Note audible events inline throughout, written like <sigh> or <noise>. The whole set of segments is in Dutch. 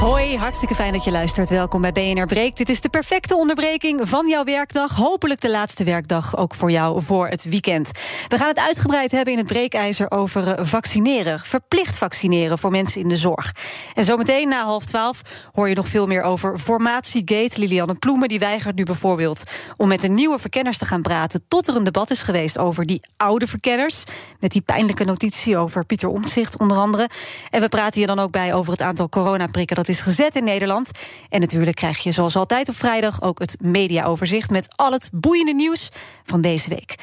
Hoi, hartstikke fijn dat je luistert. Welkom bij BNR Breek. Dit is de perfecte onderbreking van jouw werkdag. Hopelijk de laatste werkdag ook voor jou voor het weekend. We gaan het uitgebreid hebben in het breekijzer over eh, vaccineren. Verplicht vaccineren voor mensen in de zorg. En zometeen na half twaalf hoor je nog veel meer over formatiegate. Lilianne Ploemen die weigert nu bijvoorbeeld om met de nieuwe verkenners te gaan praten... tot er een debat is geweest over die oude verkenners. Met die pijnlijke notitie over Pieter Omtzigt onder andere. En we praten hier dan ook bij over het aantal coronaprikken... dat is gezet in Nederland. En natuurlijk krijg je zoals altijd op vrijdag ook het mediaoverzicht met al het boeiende nieuws van deze week.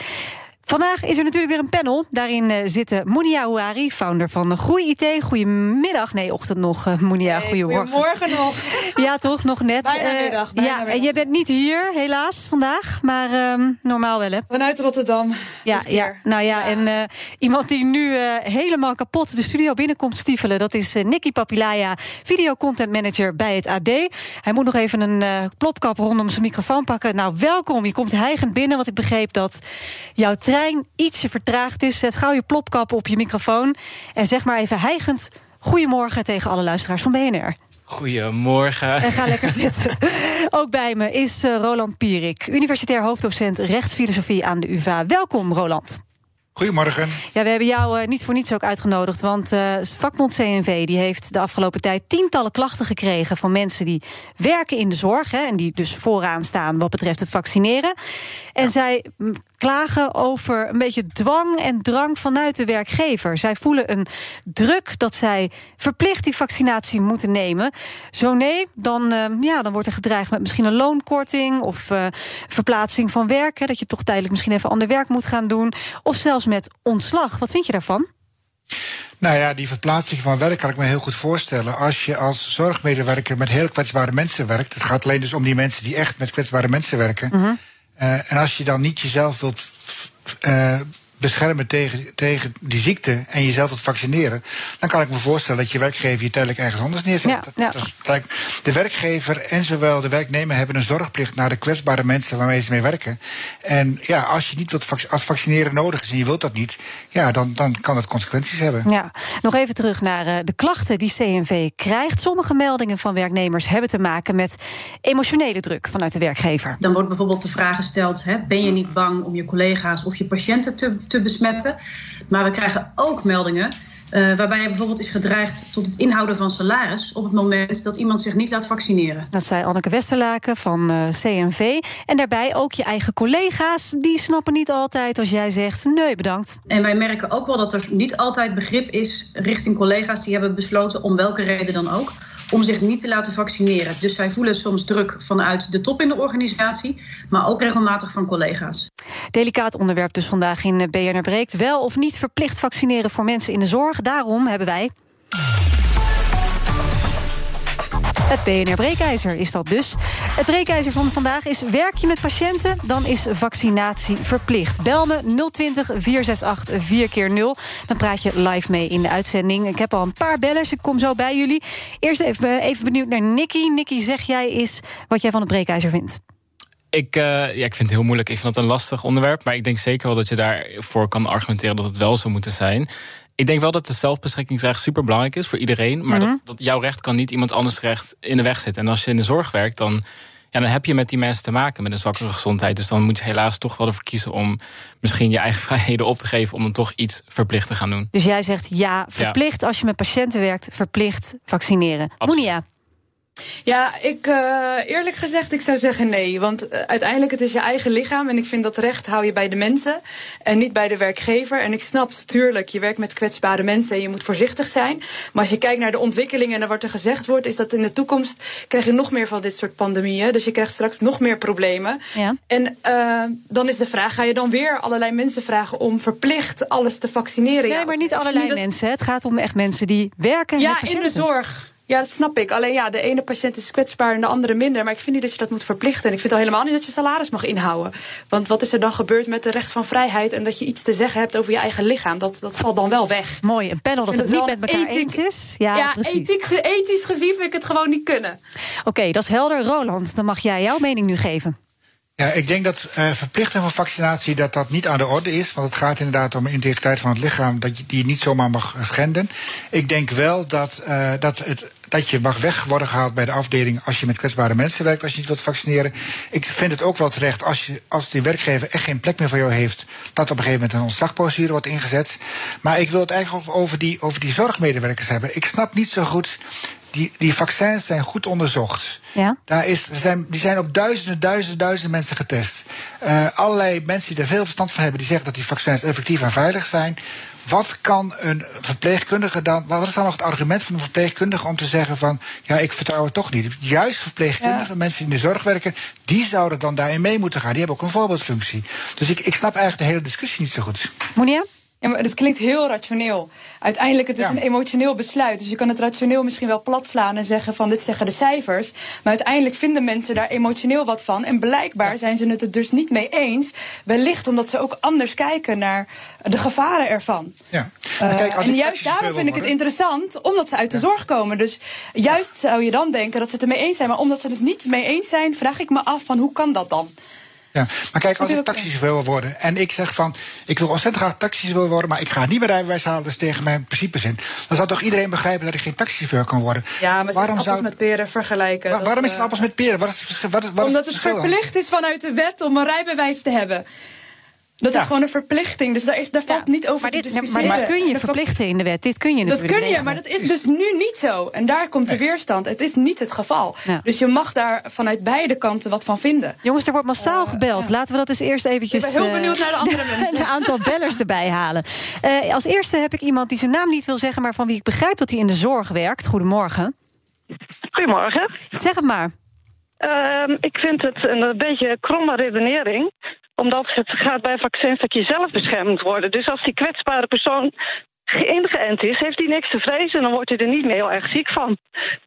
Vandaag is er natuurlijk weer een panel. Daarin uh, zitten Monia Ouari, founder van Groei IT. Goedemiddag, nee, ochtend nog, uh, Monia. Hey, goedemorgen. Goedemorgen nog. <laughs> ja, toch, nog net. Bijna uh, middag, bijna ja, middag. en jij bent niet hier, helaas, vandaag. Maar ehm, normaal wel, hè? Vanuit Rotterdam. Ja, ja, nou ja, en iemand die nu helemaal kapot de studio binnenkomt stiefelen... dat is Nicky Papilaya, videocontent manager bij het AD. Hij moet nog even een plopkap rondom zijn microfoon pakken. Nou, welkom. Je komt hijgend binnen, want ik begreep dat jouw trein ietsje vertraagd is. Zet gauw je plopkap op je microfoon. En zeg maar even hijgend goedemorgen tegen alle luisteraars van BNR. Goedemorgen. En ga lekker zitten. <laughs> Ook bij me is uh, Roland Pierik, universitair hoofddocent rechtsfilosofie aan de UvA. Welkom, Roland. Goedemorgen. Ja, we hebben jou uh, niet voor niets ook uitgenodigd. Want uh, vakbond CNV die heeft de afgelopen tijd tientallen klachten gekregen van mensen die werken in de zorg. Hè, en die dus vooraan staan wat betreft het vaccineren. En ja. zij klagen over een beetje dwang en drang vanuit de werkgever. Zij voelen een druk dat zij verplicht die vaccinatie moeten nemen. Zo nee, dan, uh, ja, dan wordt er gedreigd met misschien een loonkorting of verplaatsing van werk. Hè, dat je toch tijdelijk misschien even ander werk moet gaan doen. Of zelfs met ontslag. Wat vind je daarvan? Nou ja, die verplaatsing van werk kan ik me heel goed voorstellen. Als je als zorgmedewerker met heel kwetsbare mensen werkt. Het gaat alleen dus om die mensen die echt met kwetsbare mensen werken. Mhm. Uh, en als je dan niet jezelf wilt uh, beschermen tegen, tegen die ziekte en jezelf wilt vaccineren, dan kan ik me voorstellen dat je werkgever je tijdelijk ergens anders neerzet. Ja, ja. Dat, dat, de werkgever en zowel de werknemer hebben een zorgplicht naar de kwetsbare mensen waarmee ze mee werken. En ja, als je niet wilt als vaccineren nodig is en je wilt dat niet, ja, dan, dan kan dat consequenties hebben. Ja, nog even terug naar uh, de klachten die CNV krijgt. Sommige meldingen van werknemers hebben te maken met emotionele druk vanuit de werkgever. Dan wordt bijvoorbeeld de vraag gesteld: hè, ben je niet bang om je collega's of je patiënten te te besmetten. Maar we krijgen ook meldingen uh, waarbij er bijvoorbeeld is gedreigd tot het inhouden van salaris op het moment dat iemand zich niet laat vaccineren. Dat zei Anneke Westerlaken van uh, CNV. En daarbij ook je eigen collega's, die snappen niet altijd als jij zegt nee bedankt. En wij merken ook wel dat er niet altijd begrip is richting collega's die hebben besloten om welke reden dan ook om zich niet te laten vaccineren. Dus wij voelen soms druk vanuit de top in de organisatie, maar ook regelmatig van collega's. Delicaat onderwerp dus vandaag in BNR Breekt. Wel of niet verplicht vaccineren voor mensen in de zorg. Daarom hebben wij... Het BNR Breekijzer is dat dus. Het breekijzer van vandaag is: werk je met patiënten, dan is vaccinatie verplicht. Bel me 020 468 4 keer 0 Dan praat je live mee in de uitzending. Ik heb al een paar bellers, ik kom zo bij jullie. Eerst even, even benieuwd naar Nicky. Nicky, zeg jij eens wat jij van het breekijzer vindt. Ik, uh, ja, ik vind het heel moeilijk. Ik vind het een lastig onderwerp. Maar ik denk zeker wel dat je daarvoor kan argumenteren dat het wel zou moeten zijn. Ik denk wel dat de zelfbeschikkingsrecht super belangrijk is voor iedereen. Maar Mhm. dat, dat jouw zitten kan niet iemand anders recht in de weg zitten. En als je in de zorg werkt, dan, ja, dan heb je met die mensen te maken met een zwakkere gezondheid. Dus dan moet je helaas toch wel ervoor kiezen om misschien je eigen <laughs> vrijheden op te geven. om dan toch iets verplicht te gaan doen. Dus jij zegt ja, verplicht als je met patiënten werkt, verplicht vaccineren. Monia. Ja, ik uh, eerlijk gezegd, ik zou zeggen nee. Want uh, uiteindelijk het is je eigen lichaam. En ik vind dat recht hou je bij de mensen en niet bij de werkgever. En ik snap natuurlijk, je werkt met kwetsbare mensen en je moet voorzichtig zijn. Maar als je kijkt naar de ontwikkelingen en wat er gezegd wordt, is dat in de toekomst krijg je nog meer van dit soort pandemieën. Dus je krijgt straks nog meer problemen. Ja. En uh, dan is de vraag: ga je dan weer allerlei mensen vragen om verplicht alles te vaccineren? Nee, ja, maar niet allerlei mensen. Het gaat om echt mensen die werken. Ja, met in de zorg. Ja, dat snap ik. Alleen ja, de ene patiënt is kwetsbaar en de andere minder. Maar ik vind niet dat je dat moet verplichten. En ik vind al helemaal niet dat je salaris mag inhouden. Want wat is er dan gebeurd met de recht van vrijheid en dat je iets te zeggen hebt over je eigen lichaam? Dat, dat valt dan wel weg. Mooi, een panel dat het niet met elkaar ethiek- eens is. Ja, Ja, precies. ethiek, ethisch gezien vind ik het gewoon niet kunnen. Oké, dat is helder. Roland, dan mag jij jouw mening nu geven. Ja, ik denk dat eh verplichting van vaccinatie dat dat niet aan de orde is. Want het gaat inderdaad om de integriteit van het lichaam, dat je die niet zomaar mag schenden. Ik denk wel dat, eh dat, het, dat je mag weg worden gehaald bij de afdeling als je met kwetsbare mensen werkt, als je niet wilt vaccineren. Ik vind het ook wel terecht als, je, als die werkgever echt geen plek meer voor jou heeft, dat op een gegeven moment een ontslagprocedure wordt ingezet. Maar ik wil het eigenlijk ook over die, over die zorgmedewerkers hebben. Ik snap niet zo goed. Die, die vaccins zijn goed onderzocht. Ja? Daar is, zijn, die zijn op duizenden, duizenden, duizenden mensen getest. Uh, allerlei mensen die er veel verstand van hebben, die zeggen dat die vaccins effectief en veilig zijn. Wat kan een verpleegkundige dan. Wat is dan nog het argument van een verpleegkundige om te zeggen van ja, ik vertrouw het toch niet? Juist verpleegkundigen, Ja. mensen die in de zorg werken, die zouden dan daarin mee moeten gaan. Die hebben ook een voorbeeldfunctie. Dus ik, ik snap eigenlijk de hele discussie niet zo goed. Monia? Ja, maar het klinkt heel rationeel. Uiteindelijk het is Ja. een emotioneel besluit. Dus je kan het rationeel misschien wel plat slaan en zeggen van dit zeggen de cijfers. Maar uiteindelijk vinden mensen daar emotioneel wat van. En blijkbaar zijn ze het er dus niet mee eens. Wellicht omdat ze ook anders kijken naar de gevaren ervan. Ja. Maar kijk, als en ik juist daarom vind ik het interessant, omdat ze uit de zorg komen. Dus juist zou je dan denken dat ze het ermee eens zijn. Maar omdat ze het niet mee eens zijn, vraag ik me af van hoe kan dat dan? Ja, maar kijk, als ik taxichauffeur wil worden en ik zeg van, ik wil ontzettend graag taxichauffeur worden, maar ik ga niet mijn rijbewijs halen, dat is tegen mijn principes in. Dan zou toch iedereen begrijpen dat ik geen taxichauffeur kan worden? Ja, maar ze waarom appels zou, met peren vergelijken. wa- waarom is eh, het appels met peren? Wat is het verschil? Wat is, wat is Omdat het verplicht is vanuit de wet om een rijbewijs te hebben. Dat Ja. is gewoon een verplichting. Dus daar, is, daar valt niet over maar te dit, maar discussiëren. dit kun je verplichten in de wet. Dit kun je Dat natuurlijk kun je, regelen. maar dat is dus nu niet zo. En daar komt de weerstand. Het is niet het geval. Ja. Dus je mag daar vanuit beide kanten wat van vinden. Jongens, er wordt massaal Eh, gebeld. ja. Laten we dat eens eerst eventjes... Ik ben heel eh, benieuwd naar de andere <laughs> mensen. een aantal bellers erbij halen. Eh, als eerste heb ik iemand die zijn naam niet wil zeggen... maar van wie ik begrijp dat hij in de zorg werkt. Goedemorgen. Goedemorgen. Zeg het maar. Ehm, ik vind het een, een beetje kromme redenering. Omdat het gaat bij vaccins dat je zelf beschermd worden. Dus als die kwetsbare persoon ingeënt is, heeft hij niks te vrezen. En dan wordt hij er niet meer heel erg ziek van.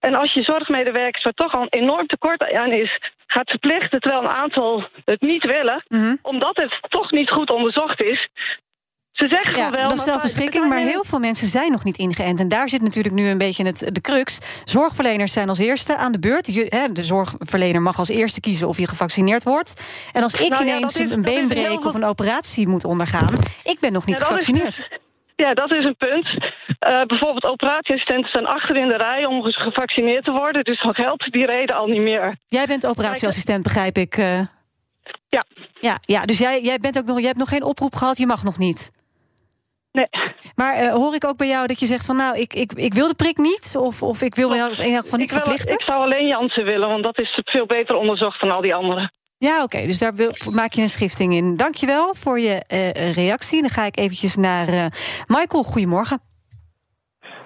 En als je zorgmedewerkers, waar toch al een enorm tekort aan is, gaat verplichten terwijl een aantal het niet willen, Mhm. omdat het toch niet goed onderzocht is. Ze zeggen Ja, wel. dat is maar zelfbeschikking, maar heel veel mensen zijn nog niet ingeënt. En daar zit natuurlijk nu een beetje het, de crux. Zorgverleners zijn als eerste aan de beurt. Je, hè, de zorgverlener mag als eerste kiezen of je gevaccineerd wordt. En als ik Nou ineens is- een dat is been heel breek veel- of een operatie moet ondergaan... ik ben nog niet Ja, dat is- gevaccineerd. Ja, dat is een punt. Eh, bijvoorbeeld operatieassistenten staan achter in de rij om gevaccineerd te worden. Dus dan geldt die reden al niet meer. Jij bent operatieassistent, begrijp ik. eh. Ja. Ja, ja dus jij, jij, bent ook nog, jij hebt nog geen oproep gehad, je mag nog niet. Nee. Maar eh, hoor ik ook bij jou dat je zegt van nou, ik, ik, ik wil de prik niet... of, of ik wil me in elk geval niet ik, wil- verplichten? ik zou alleen Janssen willen, want dat is veel beter onderzocht dan al die anderen. Ja, oké, dus daar wil, maak je een schifting in. Dankjewel voor je eh, reactie. Dan ga ik eventjes naar eh, Michael. Goedemorgen.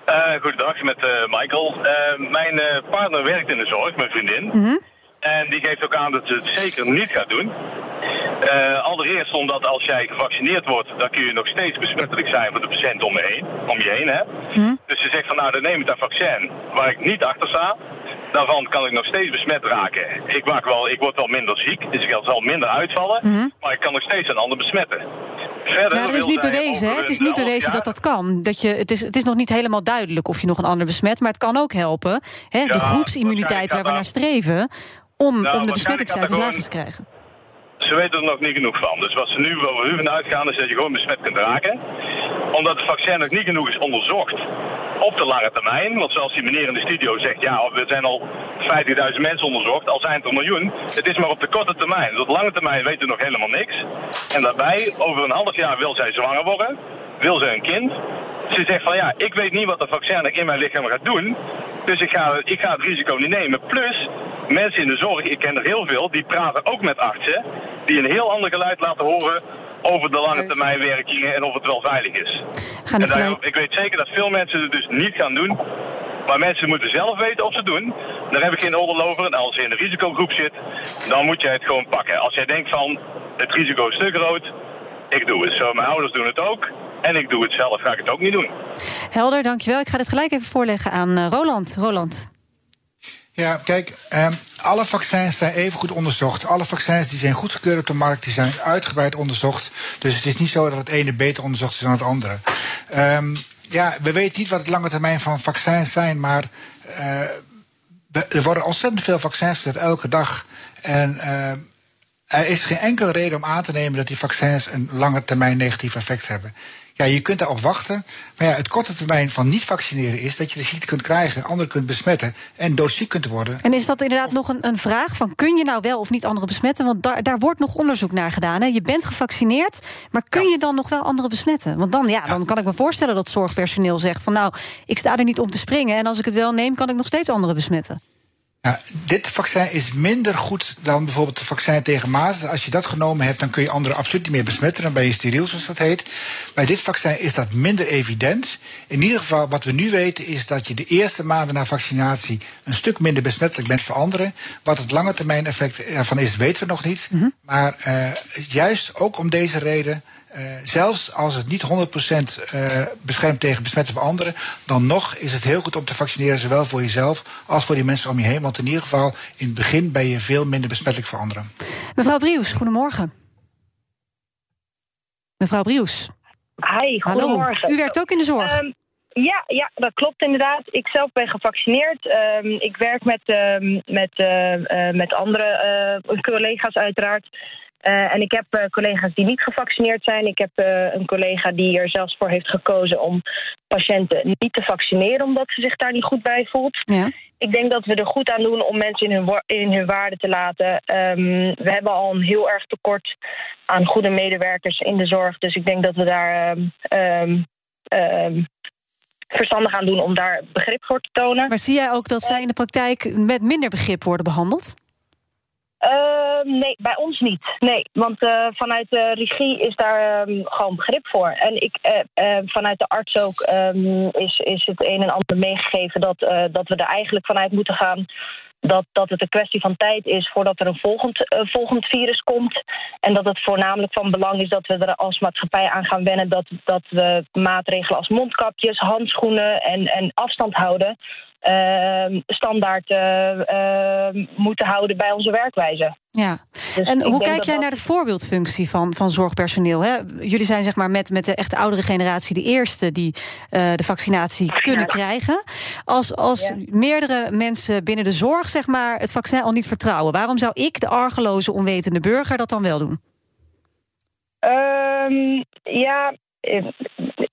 Eh goedendag, met eh, Michael. Eh, mijn eh, partner werkt in de zorg, mijn vriendin. Mhm. En die geeft ook aan dat ze het zeker niet gaat doen. Eh, allereerst omdat als jij gevaccineerd wordt, dan kun je nog steeds besmettelijk zijn voor de patiënt om je heen. Om je heen hè? Mhm. Dus ze zegt van nou, dan neem ik dat vaccin waar ik niet achter sta. Daarvan kan ik nog steeds besmet raken. Ik, maak wel, ik word wel minder ziek, dus ik zal minder uitvallen. Mhm. Maar ik kan nog steeds een ander besmetten. Verder Ja, dat is niet bewezen. Hè? Het is niet bewezen dat dat kan. Dat je, het, is, het is nog niet helemaal duidelijk of je nog een ander besmet. Maar het kan ook helpen. Hè? Ja, de groepsimmuniteit waar we naar streven. Om, Nou, om de besmettingscijfers er lager te krijgen. Ze weten er nog niet genoeg van. Dus wat ze nu over van uitgaan is dat je gewoon besmet kunt raken. Omdat het vaccin nog niet genoeg is onderzocht op de lange termijn. Want zoals die meneer in de studio zegt, ja, er zijn al 50.000 mensen onderzocht, al zijn het er miljoen. Het is maar op de korte termijn. Dus op de lange termijn weten we nog helemaal niks. En daarbij, over een half jaar wil zij zwanger worden, wil zij een kind. Ze zegt van ja, ik weet niet wat de vaccin in mijn lichaam gaat doen. Dus ik ga, ik ga het risico niet nemen. Plus, mensen in de zorg, ik ken er heel veel, die praten ook met artsen. Die een heel ander geluid laten horen over de lange termijn werkingen en of het wel veilig is. Gaan En daarom- ik weet zeker dat veel mensen het dus niet gaan doen. Maar mensen moeten zelf weten of ze het doen. Daar heb ik geen oordeel over. En als je in de risicogroep zit, dan moet jij het gewoon pakken. Als jij denkt van, het risico is te groot, ik doe het. Zo, mijn ouders doen het ook. En ik doe het zelf, ga ik het ook niet doen. Helder, dankjewel. Ik ga dit gelijk even voorleggen aan eh, Roland. Roland. Ja, kijk, ehm, alle vaccins zijn even goed onderzocht. Alle vaccins die zijn goedgekeurd op de markt, die zijn uitgebreid onderzocht. Dus het is niet zo dat het ene beter onderzocht is dan het andere. Ehm, ja, we weten niet wat de lange termijn van vaccins zijn, maar eh, er worden ontzettend veel vaccins gezet elke dag. En eh, er is geen enkele reden om aan te nemen dat die vaccins een lange termijn negatief effect hebben. Ja, je kunt daarop wachten. Maar ja, het korte termijn van niet vaccineren is dat je de ziekte kunt krijgen, anderen kunt besmetten en doodziek kunt worden. En is dat inderdaad nog een, een vraag van kun je nou wel of niet anderen besmetten? Want daar, daar wordt nog onderzoek naar gedaan. Hè? Je bent gevaccineerd, maar kun je dan nog wel anderen besmetten? Want dan, ja, dan kan ik me voorstellen dat zorgpersoneel zegt van nou, ik sta er niet om te springen en als ik het wel neem, kan ik nog steeds anderen besmetten. Ja, dit vaccin is minder goed dan bijvoorbeeld het vaccin tegen mazelen. Als je dat genomen hebt, dan kun je anderen absoluut niet meer besmetten. Dan ben je steriel, zoals dat heet. Bij dit vaccin is dat minder evident. In ieder geval, wat we nu weten, is dat je de eerste maanden na vaccinatie een stuk minder besmettelijk bent voor anderen. Wat het lange termijn effect ervan is, weten we nog niet. Maar eh, juist ook om deze reden. Eh, zelfs als het niet 100% eh, beschermt tegen besmetten van anderen, dan nog is het heel goed om te vaccineren, zowel voor jezelf als voor die mensen om je heen. Want in ieder geval, in het begin ben je veel minder besmettelijk voor anderen. Mevrouw Brius, goedemorgen. Mevrouw Brius. Hi, goedemorgen. Hallo. U werkt ook in de zorg. Ehm, ja, ja, dat klopt inderdaad. Ik zelf ben gevaccineerd. Ehm, ik werk met, ehm, met, eh, eh, met andere eh, collega's uiteraard. Eh, en ik heb eh, collega's die niet gevaccineerd zijn. Ik heb eh, een collega die er zelfs voor heeft gekozen om patiënten niet te vaccineren, omdat ze zich daar niet goed bij voelt. Ja. Ik denk dat we er goed aan doen om mensen in hun, in hun waarde te laten. Ehm, we hebben al een heel erg tekort aan goede medewerkers in de zorg. Dus ik denk dat we daar ehm, ehm, verstandig aan doen om daar begrip voor te tonen. Maar zie jij ook dat zij in de praktijk met minder begrip worden behandeld? Ehm, nee, bij ons niet. Nee, want eh, vanuit de regie is daar ehm, gewoon begrip voor. En ik, eh, vanuit de arts ook ehm, is, is het een en ander meegegeven dat, dat we er eigenlijk vanuit moeten gaan. Dat, dat het een kwestie van tijd is voordat er een volgend, volgend virus komt. En dat het voornamelijk van belang is dat we er als maatschappij aan gaan wennen. Dat, dat we maatregelen als mondkapjes, handschoenen en, en afstand houden. Ehm, standaard eh, eh, moeten houden bij onze werkwijze. Ja. Dus en hoe kijk jij dat- naar de voorbeeldfunctie van, van zorgpersoneel? Hè? Jullie zijn zeg maar met, met de echte oudere generatie de eerste die eh, de vaccinatie kunnen krijgen. Als, als Ja. meerdere mensen binnen de zorg zeg maar, het vaccin al niet vertrouwen, waarom zou ik, de argeloze, onwetende burger, dat dan wel doen? Ehm, ja, eh,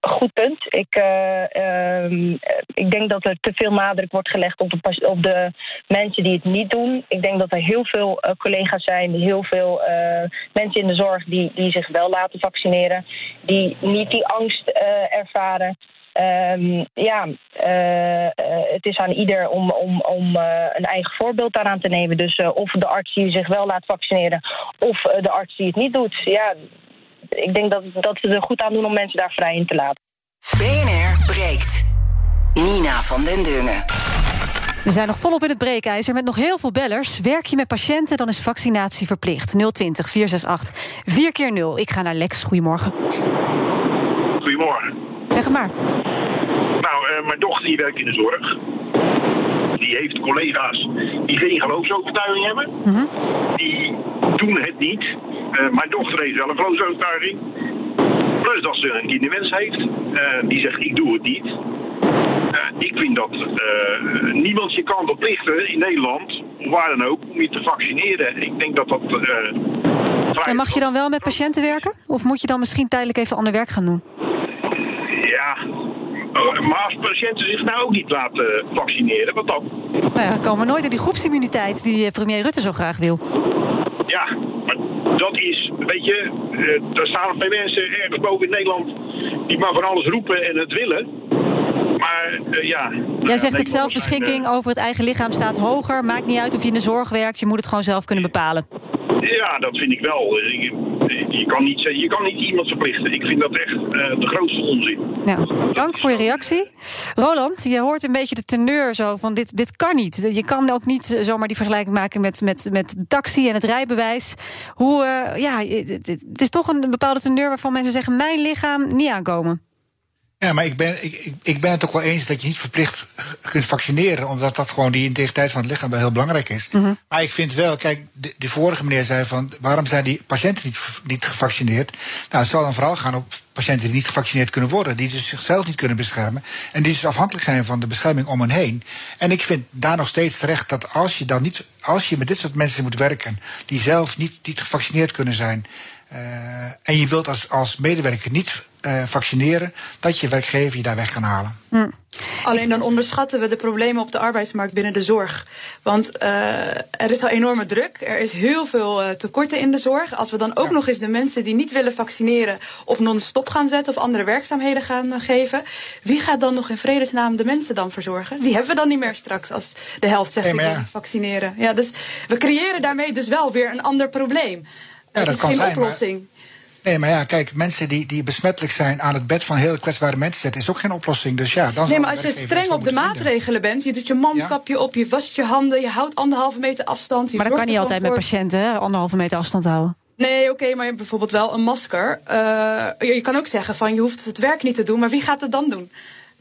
goed punt. Ik, eh, ehm, eh, ik denk dat er te veel nadruk wordt gelegd op de, op de mensen die het niet doen. Ik denk dat er heel veel eh, collega's zijn, heel veel eh, mensen in de zorg die, die zich wel laten vaccineren, die niet die angst ervaren. Ehm, ja, het is aan ieder om, om, om een eigen voorbeeld daaraan te nemen. Dus of de arts die zich wel laat vaccineren, of de arts die het niet doet. Ja, ik denk dat, dat we er goed aan doen om mensen daar vrij in te laten. BNR breekt. Nina van den Dungen. We zijn nog volop in het breekijzer met nog heel veel bellers. Werk je met patiënten, dan is vaccinatie verplicht. 020 468 4 keer 0 Ik ga naar Lex. Goedemorgen. Goedemorgen. Zeg het maar. Nou, eh, mijn dochter die werkt in de zorg. Die heeft collega's die geen geloofsovertuiging hebben. Die doen het niet. Eh, mijn dochter heeft wel een geloofsovertuiging. Plus dat ze een kinderwens heeft. Eh, die zegt, ik doe het niet. Eh, ik vind dat niemand je kan verplichten in Nederland, waar dan ook, om je te vaccineren. Ik denk dat dat... En mag je dan wel met patiënten werken? Of moet je dan misschien tijdelijk even ander werk gaan doen? Maar als patiënten zich nou ook niet laten vaccineren, wat dan? Nou ja, komen we nooit in die groepsimmuniteit die eh, premier Rutte zo graag wil. Ja, maar dat is, weet je, eh, er staan een paar mensen ergens boven in Nederland die maar van alles roepen en het willen. Maar uh, ja. Jij zegt het zelfbeschikking over het eigen lichaam staat hoger. Maakt niet uit of je in de zorg werkt, je moet het gewoon zelf kunnen bepalen. Ja, dat vind ik wel. Je, kan, niet, je kan niet iemand verplichten. Ik vind dat echt uh, de grootste onzin. Nou, dank voor je reactie. Roland, je hoort een beetje de teneur zo van dit, dit kan niet. Je kan ook niet zomaar die vergelijking maken met, met, met taxi en het rijbewijs. Hoe, ja, het is toch een bepaalde teneur waarvan mensen zeggen... mijn lichaam niet aankomen. Ja, maar ik ben, ik, ik ben het ook wel eens dat je niet verplicht kunt vaccineren, omdat dat gewoon die integriteit van het lichaam wel heel belangrijk is. Mhm. Maar ik vind wel, kijk, de, de, vorige meneer zei van waarom zijn die patiënten niet, niet gevaccineerd? Nou, het zal dan vooral gaan op patiënten die niet gevaccineerd kunnen worden, die dus zichzelf niet kunnen beschermen en die dus afhankelijk zijn van de bescherming om hen heen. En ik vind daar nog steeds terecht dat als je dan niet, als je met dit soort mensen moet werken, die zelf niet, niet gevaccineerd kunnen zijn, uh, en je wilt als, als medewerker niet uh, vaccineren, dat je werkgever je daar weg kan halen. Hm. Alleen dan onderschatten we de problemen op de arbeidsmarkt binnen de zorg. Want uh, er is al enorme druk. Er is heel veel uh, tekorten in de zorg. Als we dan ook ja. nog eens de mensen die niet willen vaccineren op non-stop gaan zetten of andere werkzaamheden gaan geven. Wie gaat dan nog in vredesnaam de mensen dan verzorgen? Die hebben we dan niet meer straks als de helft zegt nee, ik wil vaccineren. Ja, dus we creëren daarmee dus wel weer een ander probleem. Ja, dat is kan geen zijn, oplossing. Maar... Nee, maar ja, kijk, mensen die, die besmettelijk zijn aan het bed van heel kwetsbare mensen zetten, is ook geen oplossing. Dus ja, dan nee, maar als je streng op de maatregelen bent, je doet je mondkapje ja? op, je wast je handen, je houdt anderhalve meter afstand. Je maar dat kan niet altijd voor... met patiënten, hè? anderhalve meter afstand houden. Nee, oké, okay, maar je hebt bijvoorbeeld wel een masker. Uh, je kan ook zeggen van je hoeft het werk niet te doen, maar wie gaat het dan doen?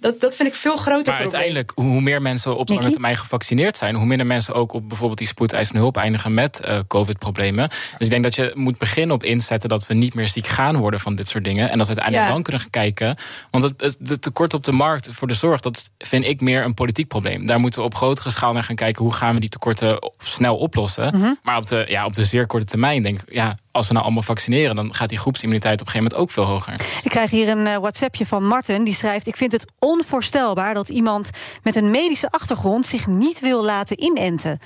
Dat, dat vind ik veel groter maar probleem. uiteindelijk, hoe meer mensen op lange termijn gevaccineerd zijn... hoe minder mensen ook op bijvoorbeeld die spoedeisende hulp eindigen met uh, covid-problemen. Dus ik denk dat je moet beginnen op inzetten... dat we niet meer ziek gaan worden van dit soort dingen. En dat we uiteindelijk ja. dan kunnen gaan kijken. Want het, het, het, tekort op de markt voor de zorg... dat vind ik meer een politiek probleem. Daar moeten we op grotere schaal naar gaan kijken... hoe gaan we die tekorten snel oplossen. Mhm. Mm -hmm. Maar op de, ja, op de zeer korte termijn denk ik... Ja, als we nou allemaal vaccineren... dan gaat die groepsimmuniteit op een gegeven moment ook veel hoger. Ik krijg hier een uh, WhatsAppje van Martin. Die schrijft, ik vind het onvoorstelbaar dat iemand met een medische achtergrond zich niet wil laten inenten.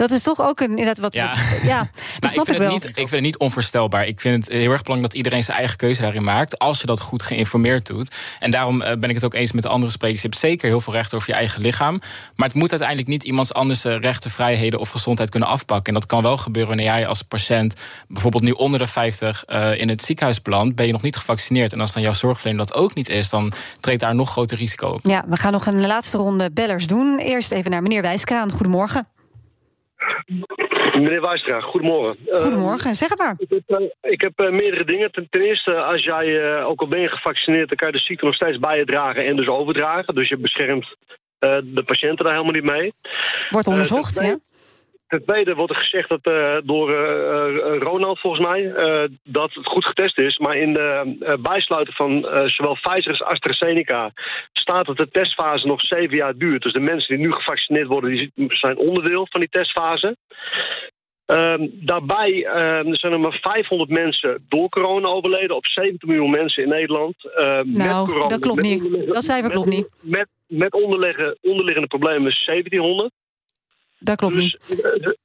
Dat is toch ook een, inderdaad wat. Ja, ja <laughs> dat nou, snap ik, wel. Niet, ik vind het niet onvoorstelbaar. Ik vind het heel erg belangrijk dat iedereen zijn eigen keuze daarin maakt. Als je dat goed geïnformeerd doet. En daarom uh, ben ik het ook eens met de andere sprekers. Je hebt zeker heel veel rechten over je eigen lichaam. Maar het moet uiteindelijk niet iemands anders rechten, vrijheden of gezondheid kunnen afpakken. En dat kan wel gebeuren wanneer jij als patiënt bijvoorbeeld nu onder de 50 uh, in het ziekenhuis belandt. Ben je nog niet gevaccineerd. En als dan jouw zorgverlener dat ook niet is, dan treedt daar nog groter risico op. Ja, we gaan nog een laatste ronde bellers doen. Eerst even naar meneer Wijskraan. Goedemorgen. Meneer Wijstra, goedemorgen. Goedemorgen, uh, zeg het maar. Ik heb, ik heb uh, meerdere dingen. Ten, ten, eerste, als jij, ook al ben je gevaccineerd... dan kan je de ziekte nog steeds bij je dragen en dus overdragen. Dus je beschermt de patiënten daar helemaal niet mee. Wordt onderzocht, ja? Ten tweede wordt er gezegd dat, uh, door uh, Ronald, volgens mij, uh, dat het goed getest is. Maar in de bijsluiten van zowel Pfizer als AstraZeneca staat dat de testfase nog zeven jaar duurt. Dus de mensen die nu gevaccineerd worden, die zijn onderdeel van die testfase. Uh, daarbij uh, zijn er maar 500 mensen door corona overleden op 70 miljoen mensen in Nederland. Uh, nou, met corona, dat klopt met niet. Dat cijfer klopt niet. Met, met onderliggende, onderliggende problemen 1700. Dat klopt dus, niet.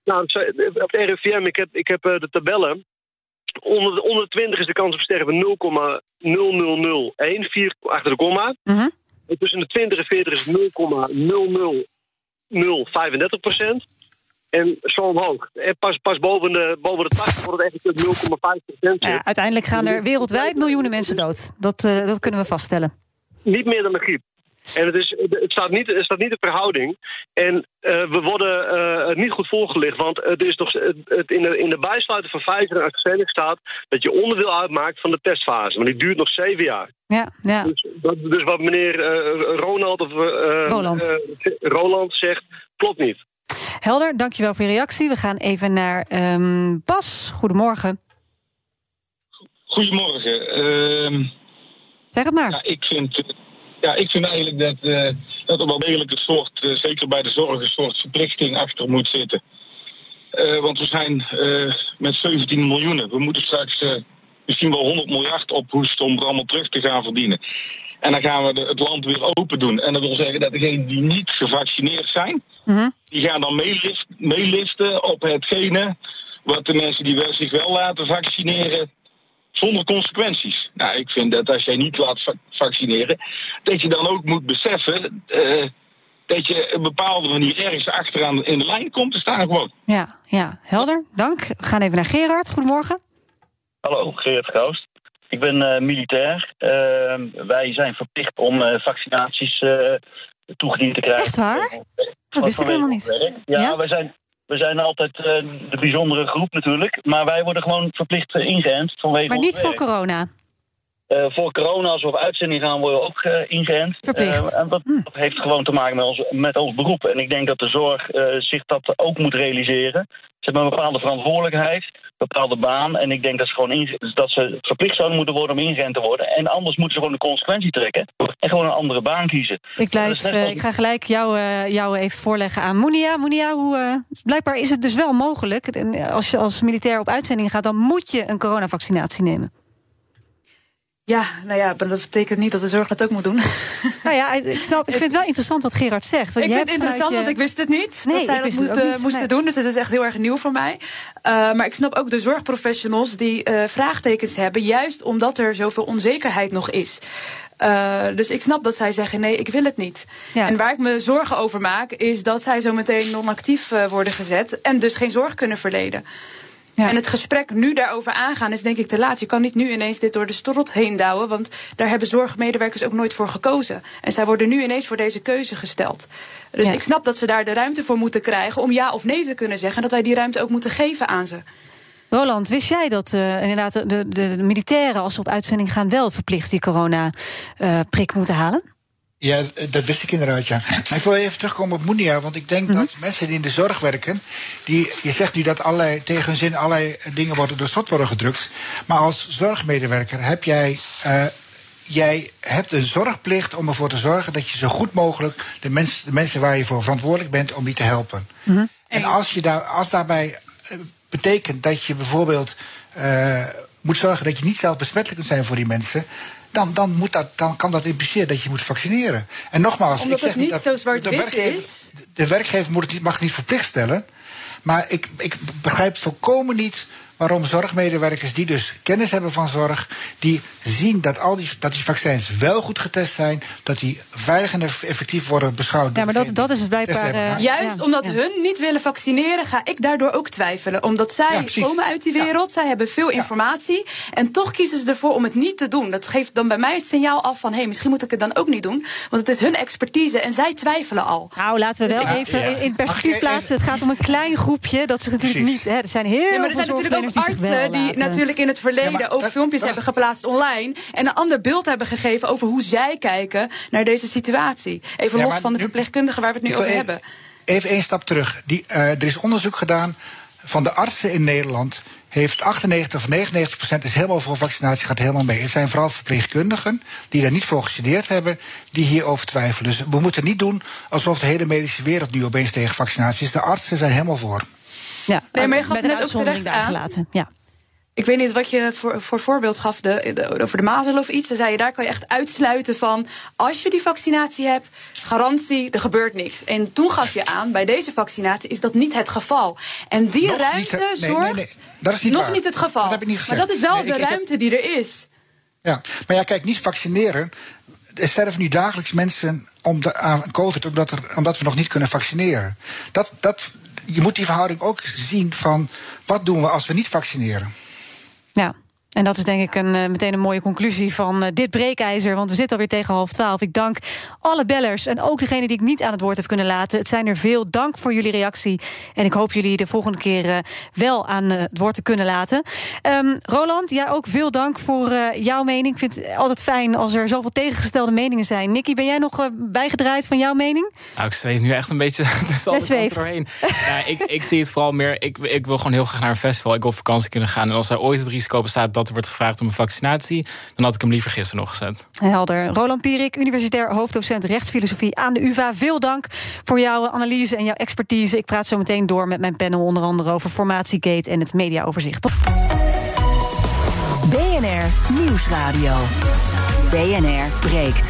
Nou, op de RIVM, ik heb, ik heb de tabellen. Onder de, onder de 20 is de kans op sterven 0,0001, 4 achter de komma. Mm -hmm. En tussen de 20 en 40 is 0,00035 procent. En zo omhoog. En pas, pas boven, de, boven de 80 wordt het echt 0,5 procent. Ja, uiteindelijk gaan er wereldwijd miljoenen mensen dood. Dat, uh, dat kunnen we vaststellen. Niet meer dan de griep. En het, is, het, staat niet, het staat niet in verhouding. En uh, we worden uh, niet goed voorgelicht. Want het is toch, het, het in, de, in de bijsluiter van Pfizer en AstraZeneca staat... dat je onderdeel uitmaakt van de testfase. Maar die duurt nog zeven jaar. Ja, ja. Dus, dat, dus wat meneer uh, Ronald of Roland. Roland zegt, klopt niet. Helder, dankjewel voor je reactie. We gaan even naar um, Bas. Goedemorgen. Goedemorgen. Uh, zeg het maar. Ja, ik vind ja, ik vind eigenlijk dat, uh, dat er wel degelijk een soort, uh, zeker bij de zorg, een soort verplichting achter moet zitten. Uh, want we zijn met 17 miljoen. We moeten straks misschien wel 100 miljard ophoesten om het allemaal terug te gaan verdienen. En dan gaan we de, het land weer open doen. En dat wil zeggen dat degenen die niet gevaccineerd zijn, mm -hmm. die gaan dan meelist, meelisten op hetgene wat de mensen die zich wel laten vaccineren zonder consequenties. Nou, ik vind dat als jij niet laat va- vaccineren, dat je dan ook moet beseffen eh, dat je een bepaalde manier ergens achteraan in de lijn komt te staan gewoon. Ja, ja, helder. Dank. We gaan even naar Gerard. Goedemorgen. Hallo, Geert Gaust. Ik ben eh, militair. Uh, wij zijn verplicht om uh, vaccinaties uh, toegediend te krijgen. Echt waar? Dat wist ik helemaal niet. Ja, ja? Wij, zijn, wij zijn altijd uh, de bijzondere groep natuurlijk. Maar wij worden gewoon verplicht ingeënt vanwege Maar niet voor corona? Uh, voor corona, als we op uitzending gaan, worden we ook uh, ingeënt. Verplicht. Uh, en dat, hm. dat, heeft gewoon te maken met ons, met ons beroep. En ik denk dat de zorg zich dat ook moet realiseren. Ze hebben een bepaalde verantwoordelijkheid, bepaalde baan. En ik denk dat ze, gewoon in, dat ze verplicht zouden moeten worden om ingeënt te worden. En anders moeten ze gewoon de consequentie trekken. En gewoon een andere baan kiezen. Ik, blijf, ik ga gelijk jou, jou even voorleggen aan Monia. Monia, hoe, blijkbaar is het dus wel mogelijk. Als je als militair op uitzending gaat, dan moet je een coronavaccinatie nemen. Ja, nou ja, maar dat betekent niet dat de zorg dat ook moet doen. Nou ja, ik, snap, ik vind het wel interessant wat Gerard zegt. Want ik vind het interessant, je... want ik wist het niet. Nee, dat zij dat moesten, niet, moesten nee. doen. Dus het is echt heel erg nieuw voor mij. Uh, maar ik snap ook de zorgprofessionals die uh, vraagtekens hebben. Juist omdat er zoveel onzekerheid nog is. Uh, dus ik snap dat zij zeggen: nee, ik wil het niet. Ja. En waar ik me zorgen over maak, is dat zij zo meteen non-actief worden gezet. En dus geen zorg kunnen verleden. Ja. En het gesprek nu daarover aangaan is denk ik te laat. Je kan niet nu ineens dit door de strot heen douwen. Want daar hebben zorgmedewerkers ook nooit voor gekozen. En zij worden nu ineens voor deze keuze gesteld. Dus ja. ik snap dat ze daar de ruimte voor moeten krijgen om ja of nee te kunnen zeggen. En dat wij die ruimte ook moeten geven aan ze. Roland, wist jij dat uh, inderdaad de, de, de, militairen, als ze op uitzending gaan, wel verplicht die corona-prik uh, moeten halen? Ja, dat wist ik inderdaad, ja. Maar ik wil even terugkomen op Moenia, want ik denk mm -hmm. dat mensen die in de zorg werken, die, je zegt nu dat allerlei, tegen hun zin allerlei dingen worden door slot worden gedrukt. Maar als zorgmedewerker heb jij. Uh, Jij hebt een zorgplicht om ervoor te zorgen dat je zo goed mogelijk de, mens, de mensen waar je voor verantwoordelijk bent, om die te helpen. Mm -hmm. En als, je daar, als daarbij uh, betekent dat je bijvoorbeeld uh, moet zorgen dat je niet zelf besmettelijk kunt zijn voor die mensen, dan, dan, moet dat, dan kan dat impliceren dat je moet vaccineren. En nogmaals, Omdat ik zeg het niet dat zo de werkgever, is. De werkgever moet het niet, mag het niet verplicht stellen. Maar ik, ik begrijp volkomen niet waarom zorgmedewerkers die dus kennis hebben van zorg, die zien dat al die, dat die vaccins wel goed getest zijn, dat die veilig en effectief worden beschouwd. Ja, maar dat, dat is het blijkbaar. Uh, Juist ja, omdat ja. hun niet willen vaccineren, ga ik daardoor ook twijfelen. Omdat zij ja, komen uit die wereld, zij hebben veel informatie en toch kiezen ze ervoor om het niet te doen. Dat geeft dan bij mij het signaal af van hé, hey, misschien moet ik het dan ook niet doen, want het is hun expertise en zij twijfelen al. Nou, laten we wel dus even in perspectief plaatsen. Het gaat om een klein groepje dat zich natuurlijk Precies. niet. Hè, er zijn heel ja, maar er zijn veel natuurlijk ook artsen die, die natuurlijk in het verleden Ja, maar ook dat- filmpjes dat hebben geplaatst online. En een ander beeld hebben gegeven over hoe zij kijken naar deze situatie. Even Ja, los van de nu- verpleegkundigen waar we het nu over even- hebben. Even één stap terug. Die, eh, er is onderzoek gedaan van de artsen in Nederland. Heeft 98 of 99 procent is helemaal voor vaccinatie, gaat helemaal mee. Het zijn vooral verpleegkundigen die daar niet voor gestudeerd hebben, die hierover twijfelen. Dus we moeten niet doen alsof de hele medische wereld nu opeens tegen vaccinatie is. De artsen zijn helemaal voor. Ja, Nee, maar je gaf net ook terecht aan. gelaten. Ja. Ik weet niet wat je voor, voor voorbeeld gaf de, de- over de mazelen of iets. Dan zei je, daar kan je echt uitsluiten van... als je die vaccinatie hebt, garantie, er gebeurt niks. En toen gaf je aan, bij deze vaccinatie is dat niet het geval. En die Nog ruimte niet, hè? Nee, zorgt... nee, nee, dat is niet nog waar. niet het geval. Dat heb ik niet maar dat is wel Nee, de ik- ik heb- ruimte die er is. Ja, maar ja, kijk, niet vaccineren. Er sterven nu dagelijks mensen om de, aan COVID omdat, er, omdat we nog niet kunnen vaccineren. Dat, dat, je moet die verhouding ook zien van wat doen we als we niet vaccineren. Ja. En dat is denk ik een, eh, meteen een mooie conclusie van eh, dit breekijzer. Want we zitten alweer tegen half twaalf. Ik dank alle bellers en ook degene die ik niet aan het woord heb kunnen laten. Het zijn er veel. Dank voor jullie reactie. En ik hoop jullie de volgende keer eh, wel aan het woord te kunnen laten. Ehm, Roland, ja, ook veel dank voor jouw mening. Ik vind het altijd fijn als er zoveel tegengestelde meningen zijn. Nicky, ben jij nog bijgedraaid van jouw mening? Nou, ik zweef nu echt een beetje <laughs> tussen kanten doorheen. Ja, ik, ik zie het vooral meer... Ik, ik wil gewoon heel graag naar een festival. Ik wil op vakantie kunnen gaan. En als er ooit het risico bestaat dat er wordt gevraagd om een vaccinatie... dan had ik hem liever gisteren nog gezet. Helder. Roland Pierik, universitair hoofddocent rechtsfilosofie aan de UvA. Veel dank voor jouw analyse en jouw expertise. Ik praat zo meteen door met mijn panel onder andere over Formatiegate en het mediaoverzicht. Tot BNR Nieuwsradio. BNR breekt.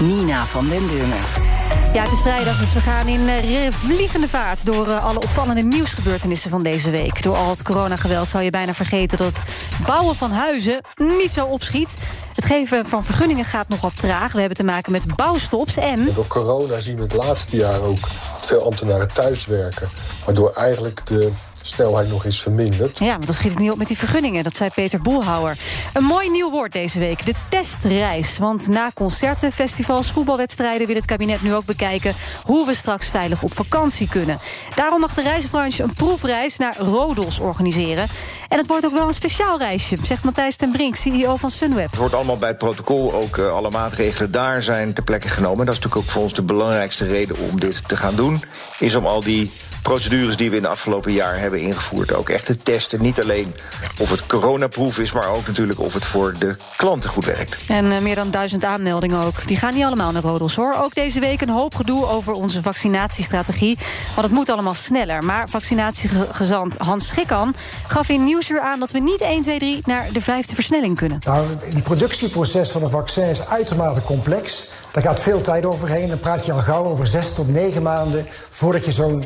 Nina van den Dungen. Ja, het is vrijdag, dus we gaan in uh, vliegende vaart... door uh, alle opvallende nieuwsgebeurtenissen van deze week. Door al het coronageweld zou je bijna vergeten... dat het bouwen van huizen niet zo opschiet. Het geven van vergunningen gaat nogal traag. We hebben te maken met bouwstops en... Door corona zien we het laatste jaar ook veel ambtenaren thuiswerken... waardoor eigenlijk de snelheid nog eens verminderd. Ja, want dan schiet het niet op met die vergunningen. Dat zei Peter Boelhouwer. Een mooi nieuw woord deze week, de testreis. Want na concerten, festivals, voetbalwedstrijden... wil het kabinet nu ook bekijken hoe we straks veilig op vakantie kunnen. Daarom mag de reisbranche een proefreis naar Rodos organiseren. En het wordt ook wel een speciaal reisje, zegt Matthijs ten Brink, CEO van Sunweb. Het wordt allemaal bij het protocol, ook uh, alle maatregelen daar zijn ter plekke genomen. Dat is natuurlijk ook voor ons de belangrijkste reden om dit te gaan doen. Is om al die procedures die we in de afgelopen jaar hebben ingevoerd... ook echt te testen. Niet alleen of het coronaproof is... maar ook natuurlijk of het voor de klanten goed werkt. En uh, meer dan duizend aanmeldingen ook. Die gaan niet allemaal naar Rodos, hoor. Ook deze week een hoop gedoe over onze vaccinatiestrategie. Want het moet allemaal sneller. Maar vaccinatiegezant Hans Schikkan gaf in Nieuwsuur aan... dat we niet 1, 2, 3 naar de vijfde versnelling kunnen. Nou, het productieproces van een vaccin is uitermate complex. Daar gaat veel tijd overheen. Dan praat je al gauw over zes tot negen maanden... voordat je zo'n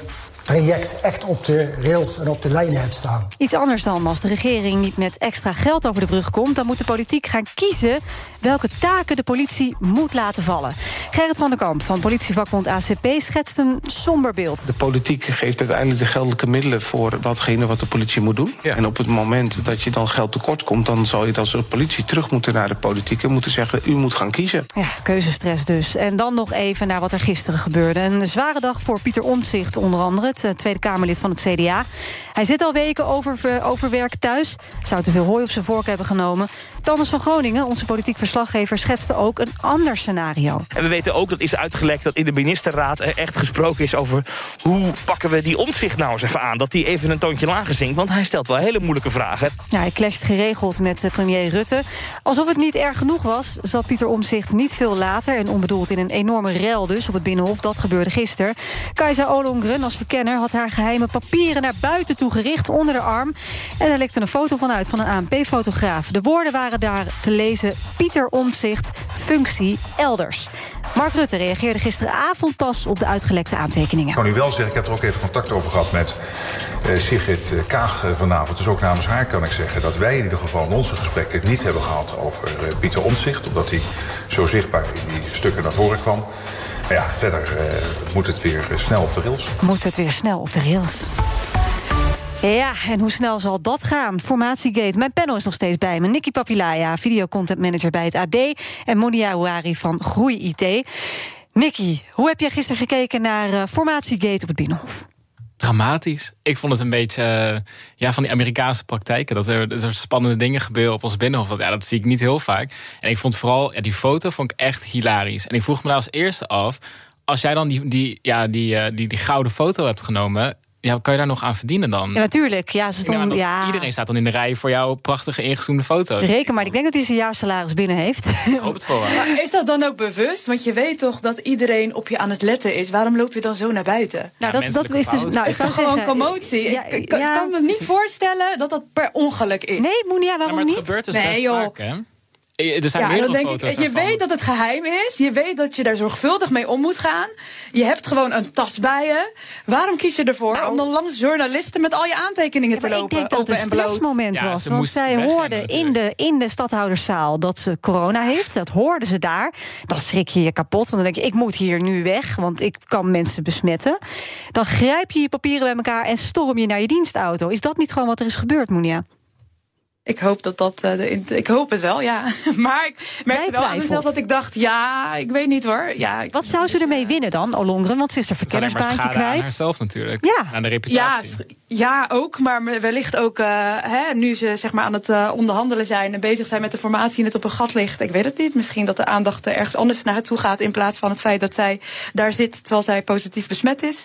traject echt op de rails en op de lijnen hebt staan. Iets anders dan als de regering niet met extra geld over de brug komt... dan moet de politiek gaan kiezen welke taken de politie moet laten vallen. Gerrit van der Kamp van politievakbond ACP schetst een somber beeld. De politiek geeft uiteindelijk de geldelijke middelen... voor watgene wat de politie moet doen. Ja. En op het moment dat je dan geld tekort komt... dan zal je als politie terug moeten naar de politiek... en moeten zeggen, u moet gaan kiezen. Ja, keuzestress dus. En dan nog even naar wat er gisteren gebeurde. Een zware dag voor Pieter Omtzigt onder andere... het Tweede Kamerlid van het CDA. Hij zit al weken over, overwerk thuis. Zou te veel hooi op zijn vork hebben genomen. Thomas van Groningen, onze politiek verslaggever... schetste ook een ander scenario. En we weten ook, dat is uitgelekt... dat in de ministerraad er echt gesproken is over... hoe pakken we die omzicht nou eens even aan? Dat hij even een toontje lager zingt, want hij stelt wel hele moeilijke vragen. Ja, hij clasht geregeld met premier Rutte. Alsof het niet erg genoeg was, zat Pieter Omzicht niet veel later... en onbedoeld in een enorme rel dus op het Binnenhof. Dat gebeurde gisteren. Kajsa Olongren als verkenner had haar geheime papieren... naar buiten toe gericht onder de arm. En er lekte een foto van uit van een ANP-fotograaf. De woorden waren daar te lezen Pieter Omtzigt, functie elders. Mark Rutte reageerde gisteravond pas op de uitgelekte aantekeningen. Ik kan u wel zeggen, ik heb er ook even contact over gehad met uh, Sigrid Kaag vanavond. Dus ook namens haar kan ik zeggen dat wij in ieder geval in onze gesprekken het niet hebben gehad over uh, Pieter Omtzigt. Omdat hij zo zichtbaar in die stukken naar voren kwam. Maar ja, verder uh, moet het weer snel op de rails. Moet het weer snel op de rails. Ja, en hoe snel zal dat gaan? Formatiegate. Mijn panel is nog steeds bij me. Nikki Papilaya, videocontent manager bij het AD. En Monia Ouari van Groei IT. Nikki, hoe heb jij gisteren gekeken naar uh, Formatiegate op het Binnenhof? Dramatisch. Ik vond het een beetje uh, ja, van die Amerikaanse praktijken. Dat er, dat er, spannende dingen gebeuren op ons binnenhof. Dat, ja, dat zie ik niet heel vaak. En ik vond vooral, ja, die foto vond ik echt hilarisch. En ik vroeg me daar als eerste af... als jij dan die, die, ja, die, uh, die, die gouden foto hebt genomen ja, kan je daar nog aan verdienen dan? Ja, natuurlijk. Ja, ze stonden, ja, Iedereen staat dan in de rij voor jouw prachtige ingezoomde foto. Reken maar, ik denk dat hij zijn jaarsalaris binnen heeft. Ik hoop het voor hem. Maar is dat dan ook bewust? Want je weet toch dat iedereen op je aan het letten is. Waarom loop je dan zo naar buiten? Nou, dat, dat is dus. Nou, ik kan gewoon commotie. Ja, ik kan, kan me niet voorstellen dat dat per ongeluk is. Nee, Monia, waarom ja, maar het niet? gebeurt dus nee, best joh. vaak, hè? Er zijn ja, meerdere dan denk foto's ik, je daarvan. weet dat het geheim is. Je weet dat je daar zorgvuldig mee om moet gaan. Je hebt gewoon een tas bij je. Waarom kies je ervoor Nou. om dan langs journalisten met al je aantekeningen te lopen? ik denk dat het een stressmoment was. ze Want zij hoorden in de, in de stadhouderszaal dat ze corona heeft. Dat hoorden ze daar. Dan schrik je je kapot. Want dan denk je, ik moet hier nu weg. Want ik kan mensen besmetten. Dan grijp je je papieren bij elkaar en storm je naar je dienstauto. Is dat niet gewoon wat er is gebeurd, Monia? Ik hoop dat dat. eh, de, ik hoop het wel, ja. <laughs> Maar ik merkte wel aan mezelf dat ik dacht, ja, ik weet niet hoor. Ja, ik- Wat zou ze ermee winnen dan, Olongren? Want ze is maar verkennersbaantje schade aan kwijt. haarzelf natuurlijk. Ja. Aan de Ja, reputatie. st- ja, ook. Maar wellicht ook eh, hè, nu ze zeg maar, aan het eh, onderhandelen zijn en bezig zijn met de formatie en het op een gat ligt. Ik weet het niet. Misschien dat de aandacht er ergens anders naartoe gaat. In plaats van het feit dat zij daar zit terwijl zij positief besmet is.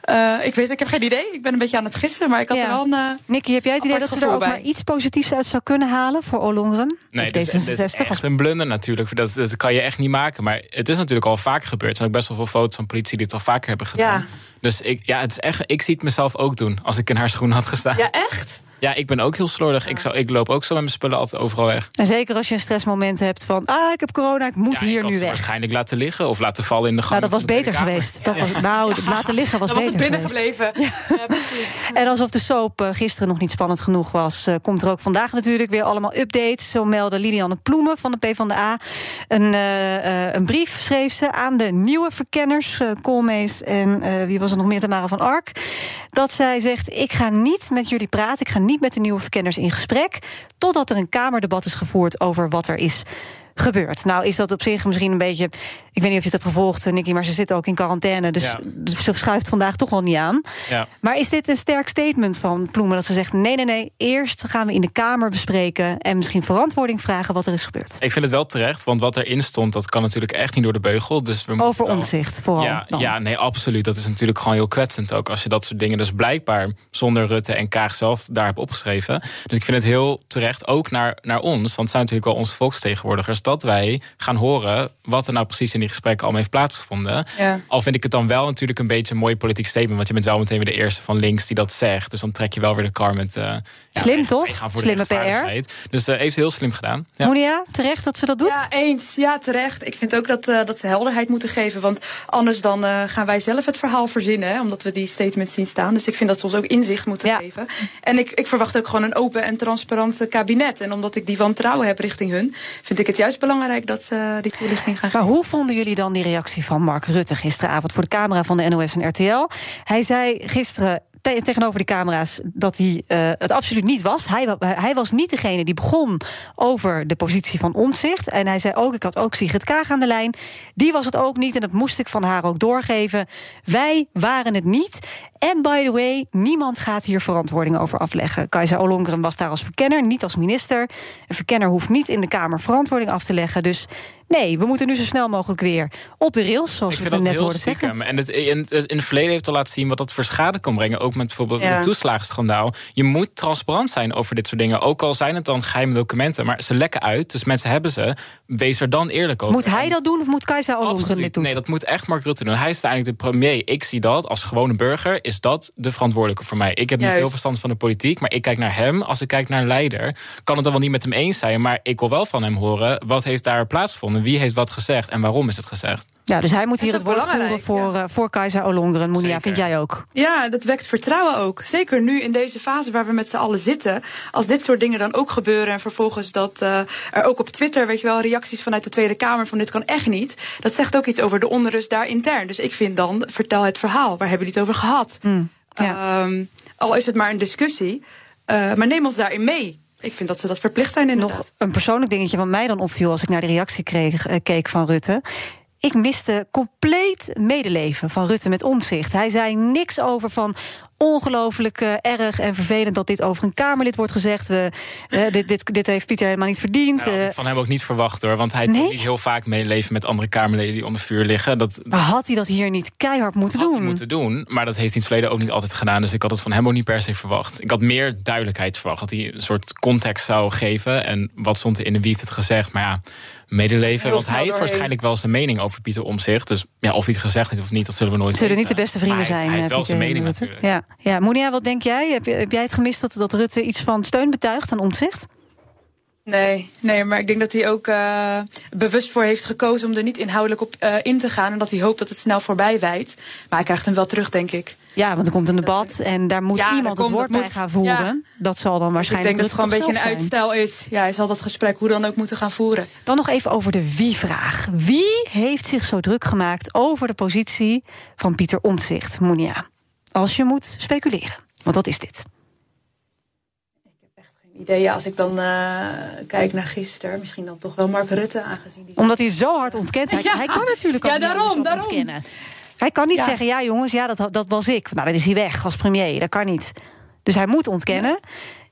Eh, ik weet, ik heb geen idee. Ik ben een beetje aan het gissen, maar ik had Ja. er wel een. eh, Nicky, heb jij het idee dat ze er ook bij. maar iets positiefs uit zou kunnen halen voor Olongren? Nee, of dat is, dat is D66? echt een blunder natuurlijk. Dat, dat kan je echt niet maken. Maar het is natuurlijk al vaak gebeurd. Er zijn ook best wel veel foto's van politie die het al vaker hebben gedaan. Ja. Dus ik, ja, het is echt, ik zie het mezelf ook doen als ik in haar schoenen had gestaan. Ja, echt? Ja, ik ben ook heel slordig. Ik, zou, ik loop ook zo met mijn spullen altijd overal weg. En zeker als je een stressmoment hebt van... ah, ik heb corona, ik moet Ja, hier ik nu weg. waarschijnlijk laten liggen of laten vallen in de gang. Nou, dat was beter geweest. Dat was, nou, het laten liggen was Dan was beter het binnen geweest. gebleven. <laughs> En alsof de soap eh, gisteren nog niet spannend genoeg was... eh, komt er ook vandaag natuurlijk weer allemaal updates. Zo meldde Lilianne Ploemen van de PvdA. Een, eh, eh, een brief schreef ze aan de nieuwe verkenners... eh Koolmees en eh, wie was er nog meer, Tamara van Ark... dat zij zegt, ik ga niet met jullie praten... ik ga niet met de nieuwe verkenners in gesprek... totdat er een Kamerdebat is gevoerd over wat er is gebeurd. Nou is dat op zich misschien een beetje... ik weet niet of je het hebt gevolgd, eh, Nicky... maar ze zitten ook in quarantaine, dus Ja. ze schuift vandaag toch wel niet aan. Ja. Maar is dit een sterk statement van Ploemen? Dat ze zegt: nee, nee, nee. Eerst gaan we in de Kamer bespreken. en misschien verantwoording vragen wat er is gebeurd. Ik vind het wel terecht, want wat erin stond, dat kan natuurlijk echt niet door de beugel. Dus we Over wel- omzicht, vooral. Ja, dan. ja, nee, absoluut. Dat is natuurlijk gewoon heel kwetsend ook. Als je dat soort dingen dus blijkbaar zonder Rutte en Kaag zelf daar hebt opgeschreven. Dus ik vind het heel terecht, ook naar, naar ons. Want het zijn natuurlijk wel onze volksvertegenwoordigers. Dat wij gaan horen wat er nou precies in die gesprekken allemaal heeft plaatsgevonden. Ja. Al vind ik het dan wel natuurlijk een beetje een mooi politiek statement. Want je bent wel meteen weer de eerste van links die dat zegt. Dus dan trek je wel weer de kar met... eh, ja, Slim toch? wij gaan voor Slimme rechtvaardigheid. Dus eh heeft ze heel slim gedaan. Ja. Monia, terecht dat ze dat doet? Ja, eens. Ja, terecht. Ik vind ook dat, eh, dat ze helderheid moeten geven. Want anders dan eh, gaan wij zelf het verhaal verzinnen. Hè, omdat we die statements zien staan. Dus ik vind dat ze ons ook inzicht moeten geven. En ik, ik verwacht ook gewoon een open en transparant kabinet. En omdat ik die wantrouwen heb richting hun... vind ik het juist belangrijk dat ze die toelichting gaan Maar geven. hoe vonden jullie dan die reactie van Mark Rutte gisteravond voor de camera van de NOS en RTL? Hij zei gisteren te- tegenover de camera's dat hij eh, het absoluut niet was. Hij, hij was niet degene die begon over de positie van omzicht. En hij zei ook: ik had ook Sigrid Kaag aan de lijn. Die was het ook niet en dat moest ik van haar ook doorgeven. Wij waren het niet. En by the way, niemand gaat hier verantwoording over afleggen. Kajsa Ollongren was daar als verkenner, niet als minister. Een verkenner hoeft niet in de Kamer verantwoording af te leggen. Dus nee, we moeten nu zo snel mogelijk weer op de rails, zoals Ik we het net hoorden zeggen. En het, in, in het verleden heeft al laten zien wat dat voor schade kan brengen. Ook met bijvoorbeeld Ja. het toeslagenschandaal. Je moet transparant zijn over dit soort dingen. Ook al zijn het dan geheime documenten. Maar ze lekken uit, dus mensen hebben ze. Wees er dan eerlijk over. Moet hij dat doen of moet Kajsa Ollongren dit Absoluut. doen? Nee, dat moet echt Mark Rutte doen. Hij is uiteindelijk de premier. Ik zie dat als gewone burger. Is dat de verantwoordelijke voor mij? Ik heb niet veel verstand van de politiek. Maar ik kijk naar hem. Als ik kijk naar een leider. Kan het dan wel niet met hem eens zijn. Maar ik wil wel van hem horen. Wat heeft daar plaatsgevonden? Wie heeft wat gezegd? En waarom is het gezegd? Ja, dus hij moet hier het woord voeren voor, eh, voor Kajsa Ollongren. Monia, Zeker. vind jij ook? Ja, dat wekt vertrouwen ook. Zeker nu in deze fase waar we met z'n allen zitten. Als dit soort dingen dan ook gebeuren en vervolgens dat eh, er ook op Twitter, weet je wel, reacties vanuit de Tweede Kamer van dit kan echt niet. Dat zegt ook iets over de onrust daar intern. Dus ik vind dan, vertel het verhaal. Waar hebben we het over gehad? Hmm, Ehm, al is het maar een discussie. Eh, maar neem ons daarin mee. Ik vind dat ze dat verplicht zijn inderdaad. Nog een persoonlijk dingetje wat mij dan opviel als ik naar de reactie kreeg, eh, keek van Rutte. Ik miste compleet medeleven van Rutte met omzicht. Hij zei niks over van ongelooflijk eh, erg en vervelend dat dit over een Kamerlid wordt gezegd. We, eh, <laughs> dit, dit, dit heeft Pieter helemaal niet verdiend. Nou, Eh, ik van hem ook niet verwacht hoor. Want hij Nee? doet niet heel vaak meeleven met andere Kamerleden die onder vuur liggen. Dat maar had hij dat hier niet keihard moeten had doen? hij moeten doen. Maar dat heeft hij in het verleden ook niet altijd gedaan. Dus ik had het van hem ook niet per se verwacht. Ik had meer duidelijkheid verwacht. Dat hij een soort context zou geven. En wat stond er in de wie heeft het gezegd. Maar ja, medeleven. Heel want hij heeft doorheen. waarschijnlijk wel zijn mening over Pieter Omzicht. Dus ja, of hij het gezegd heeft of niet, dat zullen we nooit Zullen niet weten. de beste vrienden hij zijn. heeft- Hij heeft eh, wel zijn mening Rutte. natuurlijk. Ja, ja. Monia, wat denk jij? Heb, je- heb jij het gemist dat, dat Rutte iets van steun betuigt aan omzicht? Nee, nee, maar ik denk dat hij ook eh, bewust voor heeft gekozen om er niet inhoudelijk op eh, in te gaan. En dat hij hoopt dat het snel voorbij wijdt. Maar hij krijgt hem wel terug, denk ik. Ja, want er komt een debat en daar moet Ja, iemand het woord dat bij moet- gaan voeren. ja. Dat zal dan Dus ik waarschijnlijk denk dat het gewoon een beetje een uitstel is. Ja, hij zal dat gesprek hoe dan ook moeten gaan voeren. Dan nog even over de wie-vraag. Wie heeft zich zo druk gemaakt over de positie van Pieter Omtzigt, Monia? Als je moet speculeren, want dat is dit. Idee, ja, als ik dan eh, kijk naar gisteren, misschien dan toch wel Mark Rutte aangezien die. Omdat hij het zo hard ontkent. Hij, <laughs> Ja. hij kan natuurlijk ook Ja, niet daarom, daarom. ontkennen. Hij kan niet Ja. zeggen, ja jongens, ja, dat, dat was ik. Nou, dan is hij weg als premier. Dat kan niet. Dus hij moet ontkennen.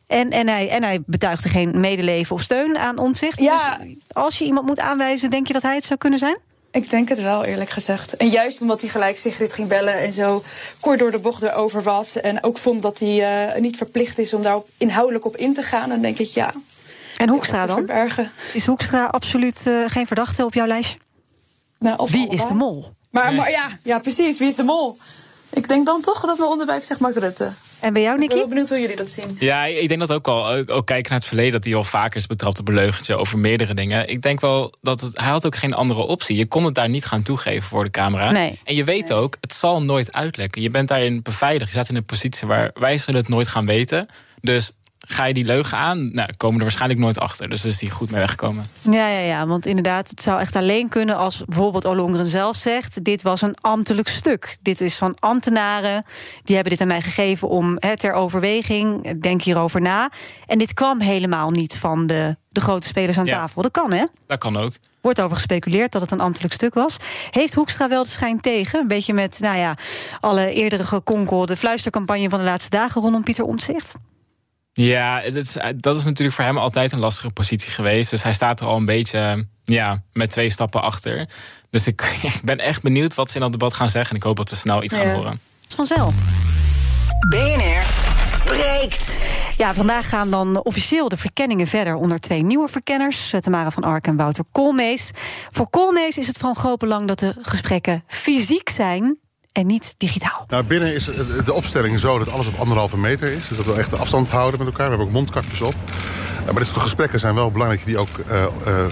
En, en, hij, en hij betuigde geen medeleven of steun aan omzicht. Ja. Dus als je iemand moet aanwijzen, denk je dat hij het zou kunnen zijn? Ik denk het wel, eerlijk gezegd. En juist omdat hij gelijk Sigrid ging bellen en zo kort door de bocht erover was. En ook vond dat hij eh, niet verplicht is om daar inhoudelijk op in te gaan. Dan denk ik ja. En Hoekstra dan? Verbergen. Is Hoekstra absoluut eh, geen verdachte op jouw lijstje? Nou, of Wie is de mol? Maar, maar ja, ja, precies. Wie is de mol? Ik denk dan toch dat mijn onderwijs zegt Mark Rutte. En bij jou, Nicky? Ik ben benieuwd hoe jullie dat zien. Ja, ik denk dat ook al. Ook, ook kijken naar het verleden, dat hij al vaker is betrapt op een leugentje over meerdere dingen. Ik denk wel dat het, hij had ook geen andere optie. Je kon het daar niet gaan toegeven voor de camera. Nee. En je weet ook, het zal nooit uitlekken. Je bent daarin beveiligd. Je staat in een positie waar wij zullen het nooit gaan weten. Dus ga je die leugen aan, nou, komen er waarschijnlijk nooit achter. Dus is die goed mee weggekomen. Ja, ja, ja, want inderdaad, het zou echt alleen kunnen als bijvoorbeeld Olongren zelf zegt: Dit was een ambtelijk stuk. Dit is van ambtenaren. Die hebben dit aan mij gegeven om hè, ter overweging. Denk hierover na. En dit kwam helemaal niet van de, de grote spelers aan Ja. tafel. Dat kan, hè? Dat kan ook. Wordt over gespeculeerd dat het een ambtelijk stuk was. Heeft Hoekstra wel de schijn tegen? Een beetje met, nou ja, alle eerdere gekonkel, de fluistercampagne van de laatste dagen rondom Pieter Omtzigt. Ja, het is, dat is natuurlijk voor hem altijd een lastige positie geweest. Dus hij staat er al een beetje ja, met twee stappen achter. Dus ik, <laughs> ik ben echt benieuwd wat ze in dat debat gaan zeggen. En ik hoop dat we snel iets gaan horen. Dat is vanzelf. BNR breekt. Ja, vandaag gaan dan officieel de verkenningen verder onder twee nieuwe verkenners, eh, Tamara van Ark en Wouter Koolmees. Voor Koolmees is het van groot belang dat de gesprekken fysiek zijn en niet digitaal. Nou, binnen is de opstelling zo dat alles op anderhalve meter is. Dus dat we echt de afstand houden met elkaar. We hebben ook mondkapjes op. Maar dit soort gesprekken zijn wel belangrijk dat je die ook eh, eh,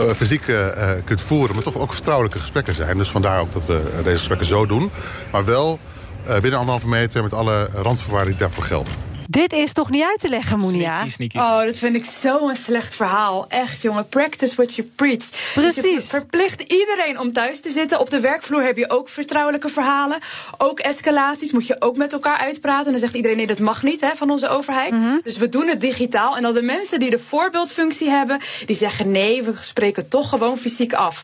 <laughs> eh, fysiek eh, eh, kunt voeren. Maar toch ook vertrouwelijke gesprekken zijn. Dus vandaar ook dat we deze gesprekken zo doen. Maar wel eh, binnen anderhalve meter met alle randvoorwaarden die daarvoor gelden. Dit is toch niet uit te leggen, Monia? Oh, dat vind ik zo'n slecht verhaal. Echt, jongen. Practice what you preach. Dus je Precies. verplicht iedereen om thuis te zitten. Op de werkvloer heb je ook vertrouwelijke verhalen. Ook escalaties moet je ook met elkaar uitpraten. En dan zegt iedereen, nee, dat mag niet hè, van onze overheid. Mhm. Dus we doen het digitaal. En dan de mensen die de voorbeeldfunctie hebben... die zeggen, nee, we spreken toch gewoon fysiek af.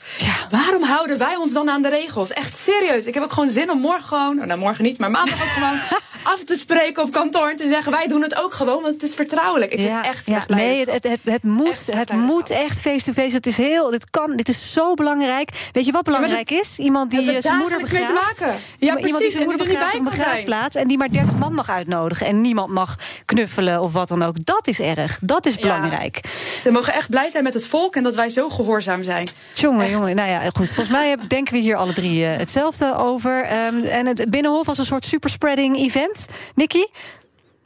Waarom houden wij ons dan aan de regels? Echt serieus. Ik heb ook gewoon zin om morgen gewoon... Nou, morgen niet, maar maandag ook gewoon... <laughs> af te spreken op kantoor en te zeggen... wij doen het ook gewoon, want het is vertrouwelijk. Ik vind het echt slecht nee, het, het, het, het moet, het moet echt face-to-face. Het is heel, dit kan, dit is zo belangrijk. Weet je wat belangrijk is? Iemand die zijn moeder begraaft. Ja, Iemand die precies, zijn moeder er begraaft op begraafplaats en die maar 30 man mag uitnodigen en niemand mag knuffelen of wat dan ook. Dat is erg. Dat is belangrijk. Ze mogen echt blij zijn met het volk en dat wij zo gehoorzaam zijn. Jongen, jongen, nou ja, goed. Volgens mij denken we hier alle drie eh, hetzelfde over. Ehm, en het Binnenhof was een soort superspreading event. Nicky?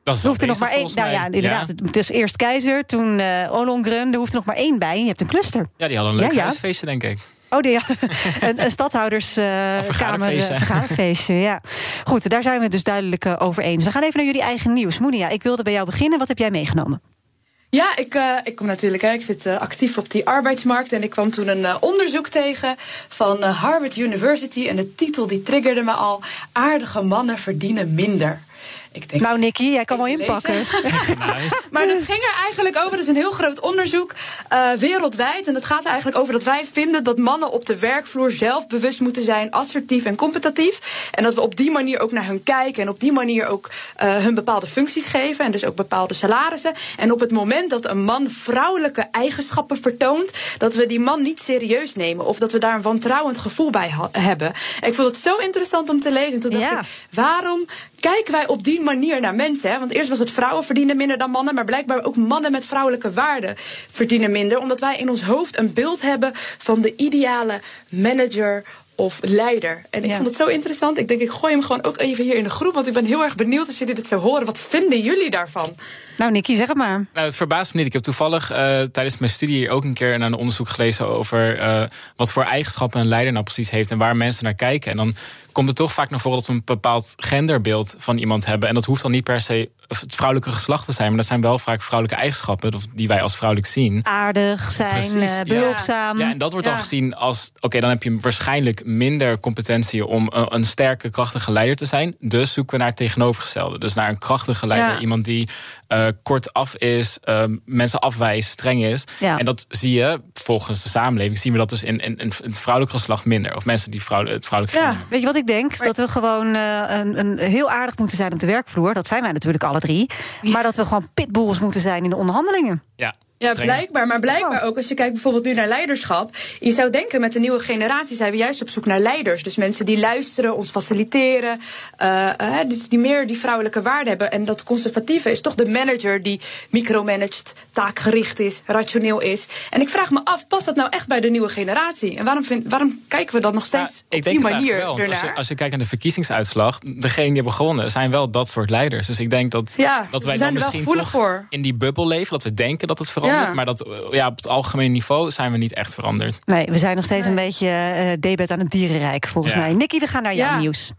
Dat is Er hoeft er nog maar één. Nou ja, inderdaad. Het is eerst Keizer, toen eh Ollongren. Er hoeft er nog maar één bij. Je hebt een cluster. Ja, die hadden een leuk Ja, ja. huisfeestje, denk ik. Oh, die, <laughs> een, een stadhouderskamer. vergaderfeestje. vergaderfeestje, ja. Goed, daar zijn we het dus duidelijk eh, over eens. We gaan even naar jullie eigen nieuws. Monia, ik wilde bij jou beginnen. Wat heb jij meegenomen? Ja, ik, eh, ik kom natuurlijk, hè, ik zit eh, actief op die arbeidsmarkt. En ik kwam toen een eh, onderzoek tegen van eh, Harvard University. En de titel die triggerde me al. Aardige mannen verdienen minder. Ik denk, nou, Nicky, jij kan wel inpakken. <laughs> Maar dat ging er eigenlijk over. Dat is een heel groot onderzoek eh, wereldwijd. En dat gaat er eigenlijk over dat wij vinden dat mannen op de werkvloer zelf bewust moeten zijn, assertief en competitief. En dat we op die manier ook naar hun kijken. En op die manier ook eh, hun bepaalde functies geven. En dus ook bepaalde salarissen. En op het moment dat een man vrouwelijke eigenschappen vertoont, dat we die man niet serieus nemen. Of dat we daar een wantrouwend gevoel bij hebben. En ik vond het zo interessant om te lezen. En toen dacht Ja. ik, waarom kijken wij op die manier naar mensen? Hè? Want eerst was het vrouwen verdienen minder dan mannen, maar blijkbaar ook mannen met vrouwelijke waarden verdienen minder, omdat wij in ons hoofd een beeld hebben van de ideale manager of leider. En ik Ja. vond het zo interessant. Ik denk, ik gooi hem gewoon ook even hier in de groep, want ik ben heel erg benieuwd als jullie dit zo horen. Wat vinden jullie daarvan? Nou, Nicky, zeg het maar. Nou, het verbaast me niet. Ik heb toevallig eh, tijdens mijn studie ook een keer naar een onderzoek gelezen over eh, wat voor eigenschappen een leider nou precies heeft en waar mensen naar kijken. En dan komt het toch vaak naar voren dat we een bepaald genderbeeld van iemand hebben. En dat hoeft dan niet per se het vrouwelijke geslacht te zijn, maar dat zijn wel vaak vrouwelijke eigenschappen die wij als vrouwelijk zien. Aardig zijn, Precies, eh, ja. behulpzaam. Ja, en dat wordt Ja. dan gezien als... oké, dan heb je waarschijnlijk minder competentie... om een, een sterke, krachtige leider te zijn. Dus zoeken we naar het tegenovergestelde. Dus naar een krachtige leider. Ja. Iemand die eh kortaf is, eh, mensen afwijst, streng is. Ja. En dat zie je, volgens de samenleving... zien we dat dus in, in, in het vrouwelijk geslacht minder. Of mensen die vrouw, het vrouwelijk Ja, geslacht weet je wat ik denk? Dat we gewoon eh, een, een heel aardig moeten zijn op de werkvloer. Dat zijn wij natuurlijk alle drie. Maar dat we gewoon pitbulls moeten zijn in de onderhandelingen. Ja. Ja, strenger. blijkbaar. Maar blijkbaar ook als je kijkt bijvoorbeeld nu naar leiderschap. Je zou denken met de nieuwe generatie zijn we juist op zoek naar leiders. Dus mensen die luisteren, ons faciliteren. eh, eh, dus die meer die vrouwelijke waarde hebben. En dat conservatieve is toch de manager die micromanaged, taakgericht is, rationeel is. En ik vraag me af, past dat nou echt bij de nieuwe generatie? En waarom, vind, waarom kijken we dan nog steeds Ik op die manier wel. want Als ernaar? je, als je kijkt naar de verkiezingsuitslag, degenen die hebben gewonnen zijn wel dat soort leiders. Dus ik denk dat, Ja, dat wij dan misschien gevoelig toch voor. in die bubbel leven, dat we denken dat het verandert. Ja. Maar dat, eh, ja, op het algemene niveau zijn we niet echt veranderd. Nee, we zijn nog steeds een beetje eh debet aan het dierenrijk, volgens Ja. mij. Nicky, we gaan naar jouw Ja. nieuws.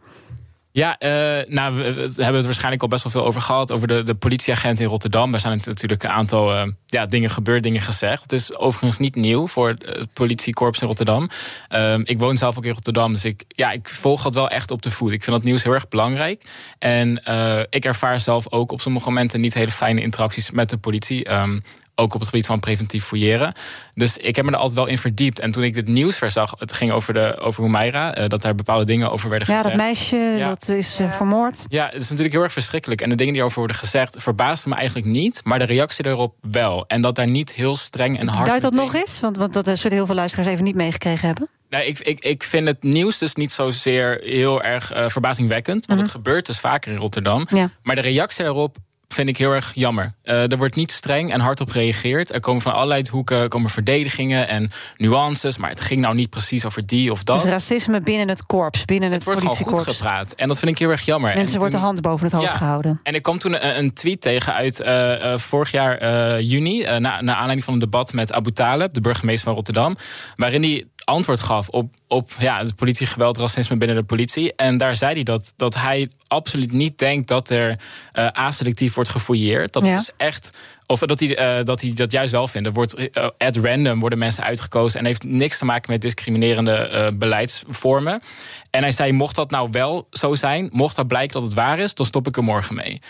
Ja, eh, nou, we, we hebben het waarschijnlijk al best wel veel over gehad. Over de, de politieagent in Rotterdam. Daar zijn natuurlijk een aantal eh, ja, dingen gebeurd, dingen gezegd. Het is overigens niet nieuw voor het politiekorps in Rotterdam. Ehm, ik woon zelf ook in Rotterdam, dus ik, ja, ik volg dat wel echt op de voet. Ik vind dat nieuws heel erg belangrijk. En eh, ik ervaar zelf ook op sommige momenten niet hele fijne interacties met de politie. Ehm, ook op het gebied van preventief fouilleren. Dus ik heb me er altijd wel in verdiept. En toen ik dit nieuws verzag, het ging over, de, over Humaira... eh, dat daar bepaalde dingen over werden Ja, gezegd. dat meisje, Ja. dat is eh, vermoord. Ja, het is natuurlijk heel erg verschrikkelijk. En de dingen die over worden gezegd verbaasden me eigenlijk niet. Maar de reactie daarop wel. En dat daar niet heel streng en hard... Duid dat meteen- nog eens? Want, want dat eh, zullen heel veel luisteraars even niet meegekregen hebben. Nou, ik, ik, ik vind het nieuws dus niet zozeer heel erg verbazingwekkend. Want het gebeurt dus vaker in Rotterdam. Mhm. Ja. Maar de reactie daarop vind ik heel erg jammer. Eh, er wordt niet streng en hard op gereageerd. Er komen van allerlei hoeken komen verdedigingen en nuances. Maar het ging nou niet precies over die of dat. Dus racisme binnen het korps, binnen het, het wordt gewoon goed politiekorps. gepraat. En dat vind ik heel erg jammer. Mensen En wordt de toen- hand boven het hoofd Ja. gehouden. En ik kwam toen een, een tweet tegen uit eh, eh, vorig jaar eh, juni, eh, na, naar aanleiding van een debat met Abu Taleb, de burgemeester van Rotterdam, waarin hij antwoord gaf op, op ja, het politiegeweld, racisme binnen de politie. En daar zei hij dat, dat hij absoluut niet denkt dat er eh aselectief wordt gefouilleerd. Dat Ja. het dus echt. Of dat hij, eh, dat hij dat juist wel vindt. Er wordt eh, at random worden mensen uitgekozen en heeft niks te maken met discriminerende beleidsvormen. En hij zei: mocht dat nou wel zo zijn, mocht dat blijken dat het waar is, dan stop ik er morgen mee.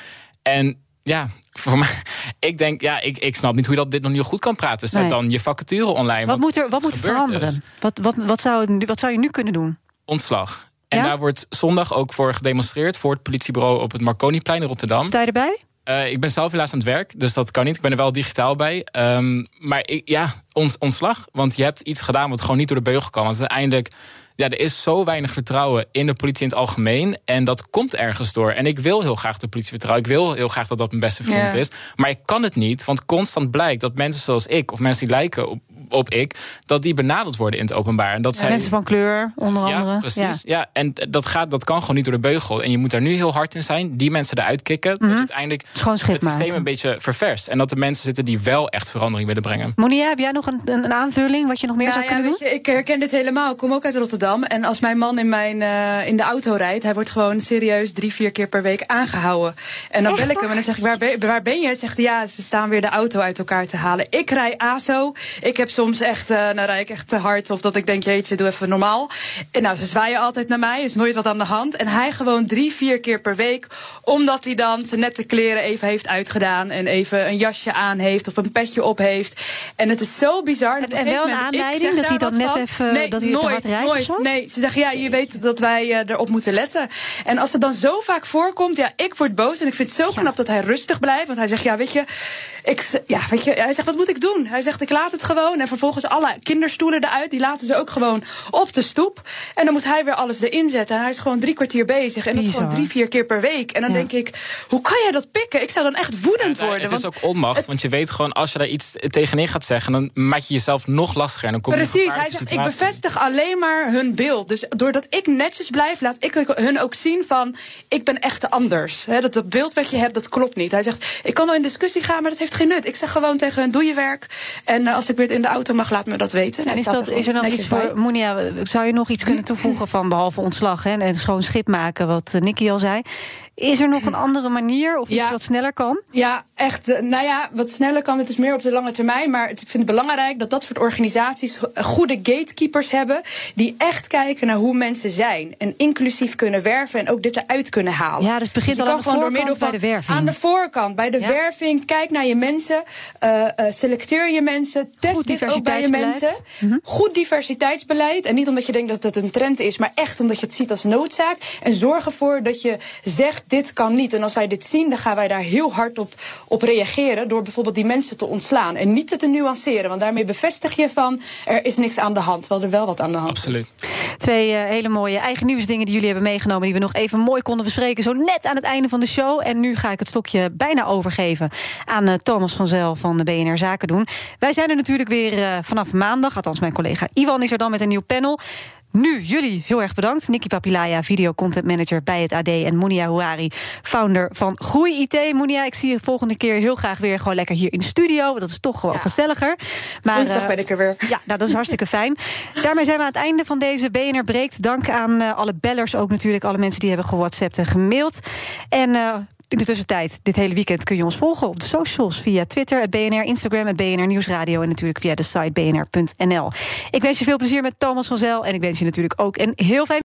En ja, voor mij, ik denk, ja, ik, ik snap niet hoe je dat dit nog niet goed kan praten. Zet Nee. dan je vacature online. Wat moet er, wat moet er veranderen? dus. Wat, wat, wat, zou, wat zou je nu kunnen doen? Ontslag. En Ja? daar wordt zondag ook voor gedemonstreerd voor het politiebureau op het Marconiplein in Rotterdam. Sta je erbij? Eh, ik ben zelf helaas aan het werk, dus dat kan niet. Ik ben er wel digitaal bij. Ehm, maar ik, ja, ons, ontslag. Want je hebt iets gedaan wat gewoon niet door de beugel kan. Want uiteindelijk, ja, er is zo weinig vertrouwen in de politie in het algemeen. En dat komt ergens door. En ik wil heel graag de politie vertrouwen. Ik wil heel graag dat dat mijn beste vriend Ja. is. Maar ik kan het niet, want constant blijkt dat mensen zoals ik... of mensen die lijken op, op ik, dat die benaderd worden in het openbaar. En dat Ja, zij, mensen van kleur, onder andere. ja, precies. Ja. en dat, gaat, dat kan gewoon niet door de beugel. En je moet daar nu heel hard in zijn. Die mensen eruit kicken. Dat je uiteindelijk Schoon schip het systeem maken. een beetje ververst. En dat er mensen zitten die wel echt verandering willen brengen. Monia, heb jij nog een, een, aanvulling wat je nog meer Nou zou ja, kunnen weet doen? je, ik herken dit helemaal. Ik kom ook uit Rotterdam. En als mijn man in, mijn, eh, in de auto rijdt, hij wordt gewoon serieus drie, vier keer per week aangehouden. En dan Echt bel ik hem en dan zeg ik, waar ben, waar ben je? Hij zegt hij, ja, ze staan weer de auto uit elkaar te halen. Ik rij ASO. Ik heb soms echt, eh nou rijd ik echt te hard. Of dat ik denk, jeetje, doe even normaal. En nou, ze zwaaien altijd naar mij. Is nooit wat aan de hand. En hij gewoon drie, vier keer per week. Omdat hij dan zijn nette kleren even heeft uitgedaan. En even een jasje aan heeft of een petje op heeft. En het is zo bizar. op En wel een aanleiding dat hij dan net van. even- Nee, dat hij te nooit, hard rijdt of nooit. zo? Nee, ze zeggen ja, je weet dat wij eh, erop moeten letten. En als het dan zo vaak voorkomt, ja, ik word boos. En ik vind het zo knap dat hij rustig blijft. Want hij zegt, ja, weet je, ik, ja, weet je, hij zegt, wat moet ik doen? Hij zegt, ik laat het gewoon. En vervolgens alle kinderstoelen eruit, die laten ze ook gewoon op de stoep. En dan moet hij weer alles erin zetten. En hij is gewoon drie kwartier bezig. En dat Bizar. gewoon drie, vier keer per week. En dan Ja. denk ik, hoe kan jij dat pikken? Ik zou dan echt woedend worden. het is ook onmacht, want je weet gewoon... als je daar iets tegenin gaat zeggen... dan maak je jezelf nog lastiger. En dan kom je Precies, hij zegt ik bevestig alleen maar hun beeld. Dus doordat ik netjes blijf, laat ik hun ook zien van ik ben echt anders. Hè, dat, dat beeld wat je hebt, dat klopt niet. Hij zegt ik kan wel in discussie gaan, maar dat heeft geen nut. Ik zeg gewoon tegen hun doe je werk. En eh, als ik weer in de auto mag, laat me dat weten. En is, dat, is er nog iets voor, Monia, zou je nog iets kunnen toevoegen van behalve ontslag hè, en schoon schip maken, wat eh, Nicky al zei? Is er nog <clears throat> een andere manier of iets Ja. wat sneller kan? Ja, echt. eh, Nou ja, wat sneller kan, het is meer op de lange termijn. Maar het- ik vind het belangrijk dat dat soort organisaties go- goede gatekeepers hebben. Die echt kijken naar hoe mensen zijn. En inclusief kunnen werven en ook dit eruit kunnen halen. Ja, dus het begint je al aan de voorkant bij de werving. Aan de voorkant, bij de Ja. werving. Kijk naar je mensen. eh, eh, selecteer je mensen. Test Goed dit ook bij je mensen. Goed diversiteitsbeleid. En niet omdat je denkt dat het een trend is, maar echt omdat je het ziet als noodzaak. En zorg ervoor dat je zegt: dit kan niet. En als wij dit zien, dan gaan wij daar heel hard op, op reageren. Door bijvoorbeeld die mensen te ontslaan. En niet te nuanceren. Want daarmee bevestig je van er is niks aan de hand. Terwijl er wel wat aan de hand Absoluut. is. Twee uh, hele mooie eigen nieuwsdingen die jullie hebben meegenomen. Die we nog even mooi konden bespreken. Zo net aan het einde van de show. En nu ga ik het stokje bijna overgeven aan uh, Thomas van Zel van de BNR Zaken doen. Wij zijn er natuurlijk weer uh, vanaf maandag. Althans, mijn collega Iwan is er dan met een nieuw panel. Nu, jullie heel erg bedankt. Nikki Papilaya, video content manager bij het AD. En Monia Houari, founder van Groei IT. Monia, ik zie je volgende keer heel graag weer gewoon lekker hier in de studio. Dat is toch gewoon ja. gezelliger. Maar, Woensdag ben ik er weer. Ja, nou, dat is hartstikke <laughs> fijn. Daarmee zijn we aan het einde van deze BNR Breekt. Dank aan uh, alle bellers, ook natuurlijk alle mensen die hebben gewhatsappt en gemaild. En... Uh, in de tussentijd, dit hele weekend kun je ons volgen op de socials via Twitter, het BNR, Instagram, het BNR Nieuwsradio en natuurlijk via de site bnr.nl. Ik wens je veel plezier met Thomas van Zel en ik wens je natuurlijk ook een heel fijn.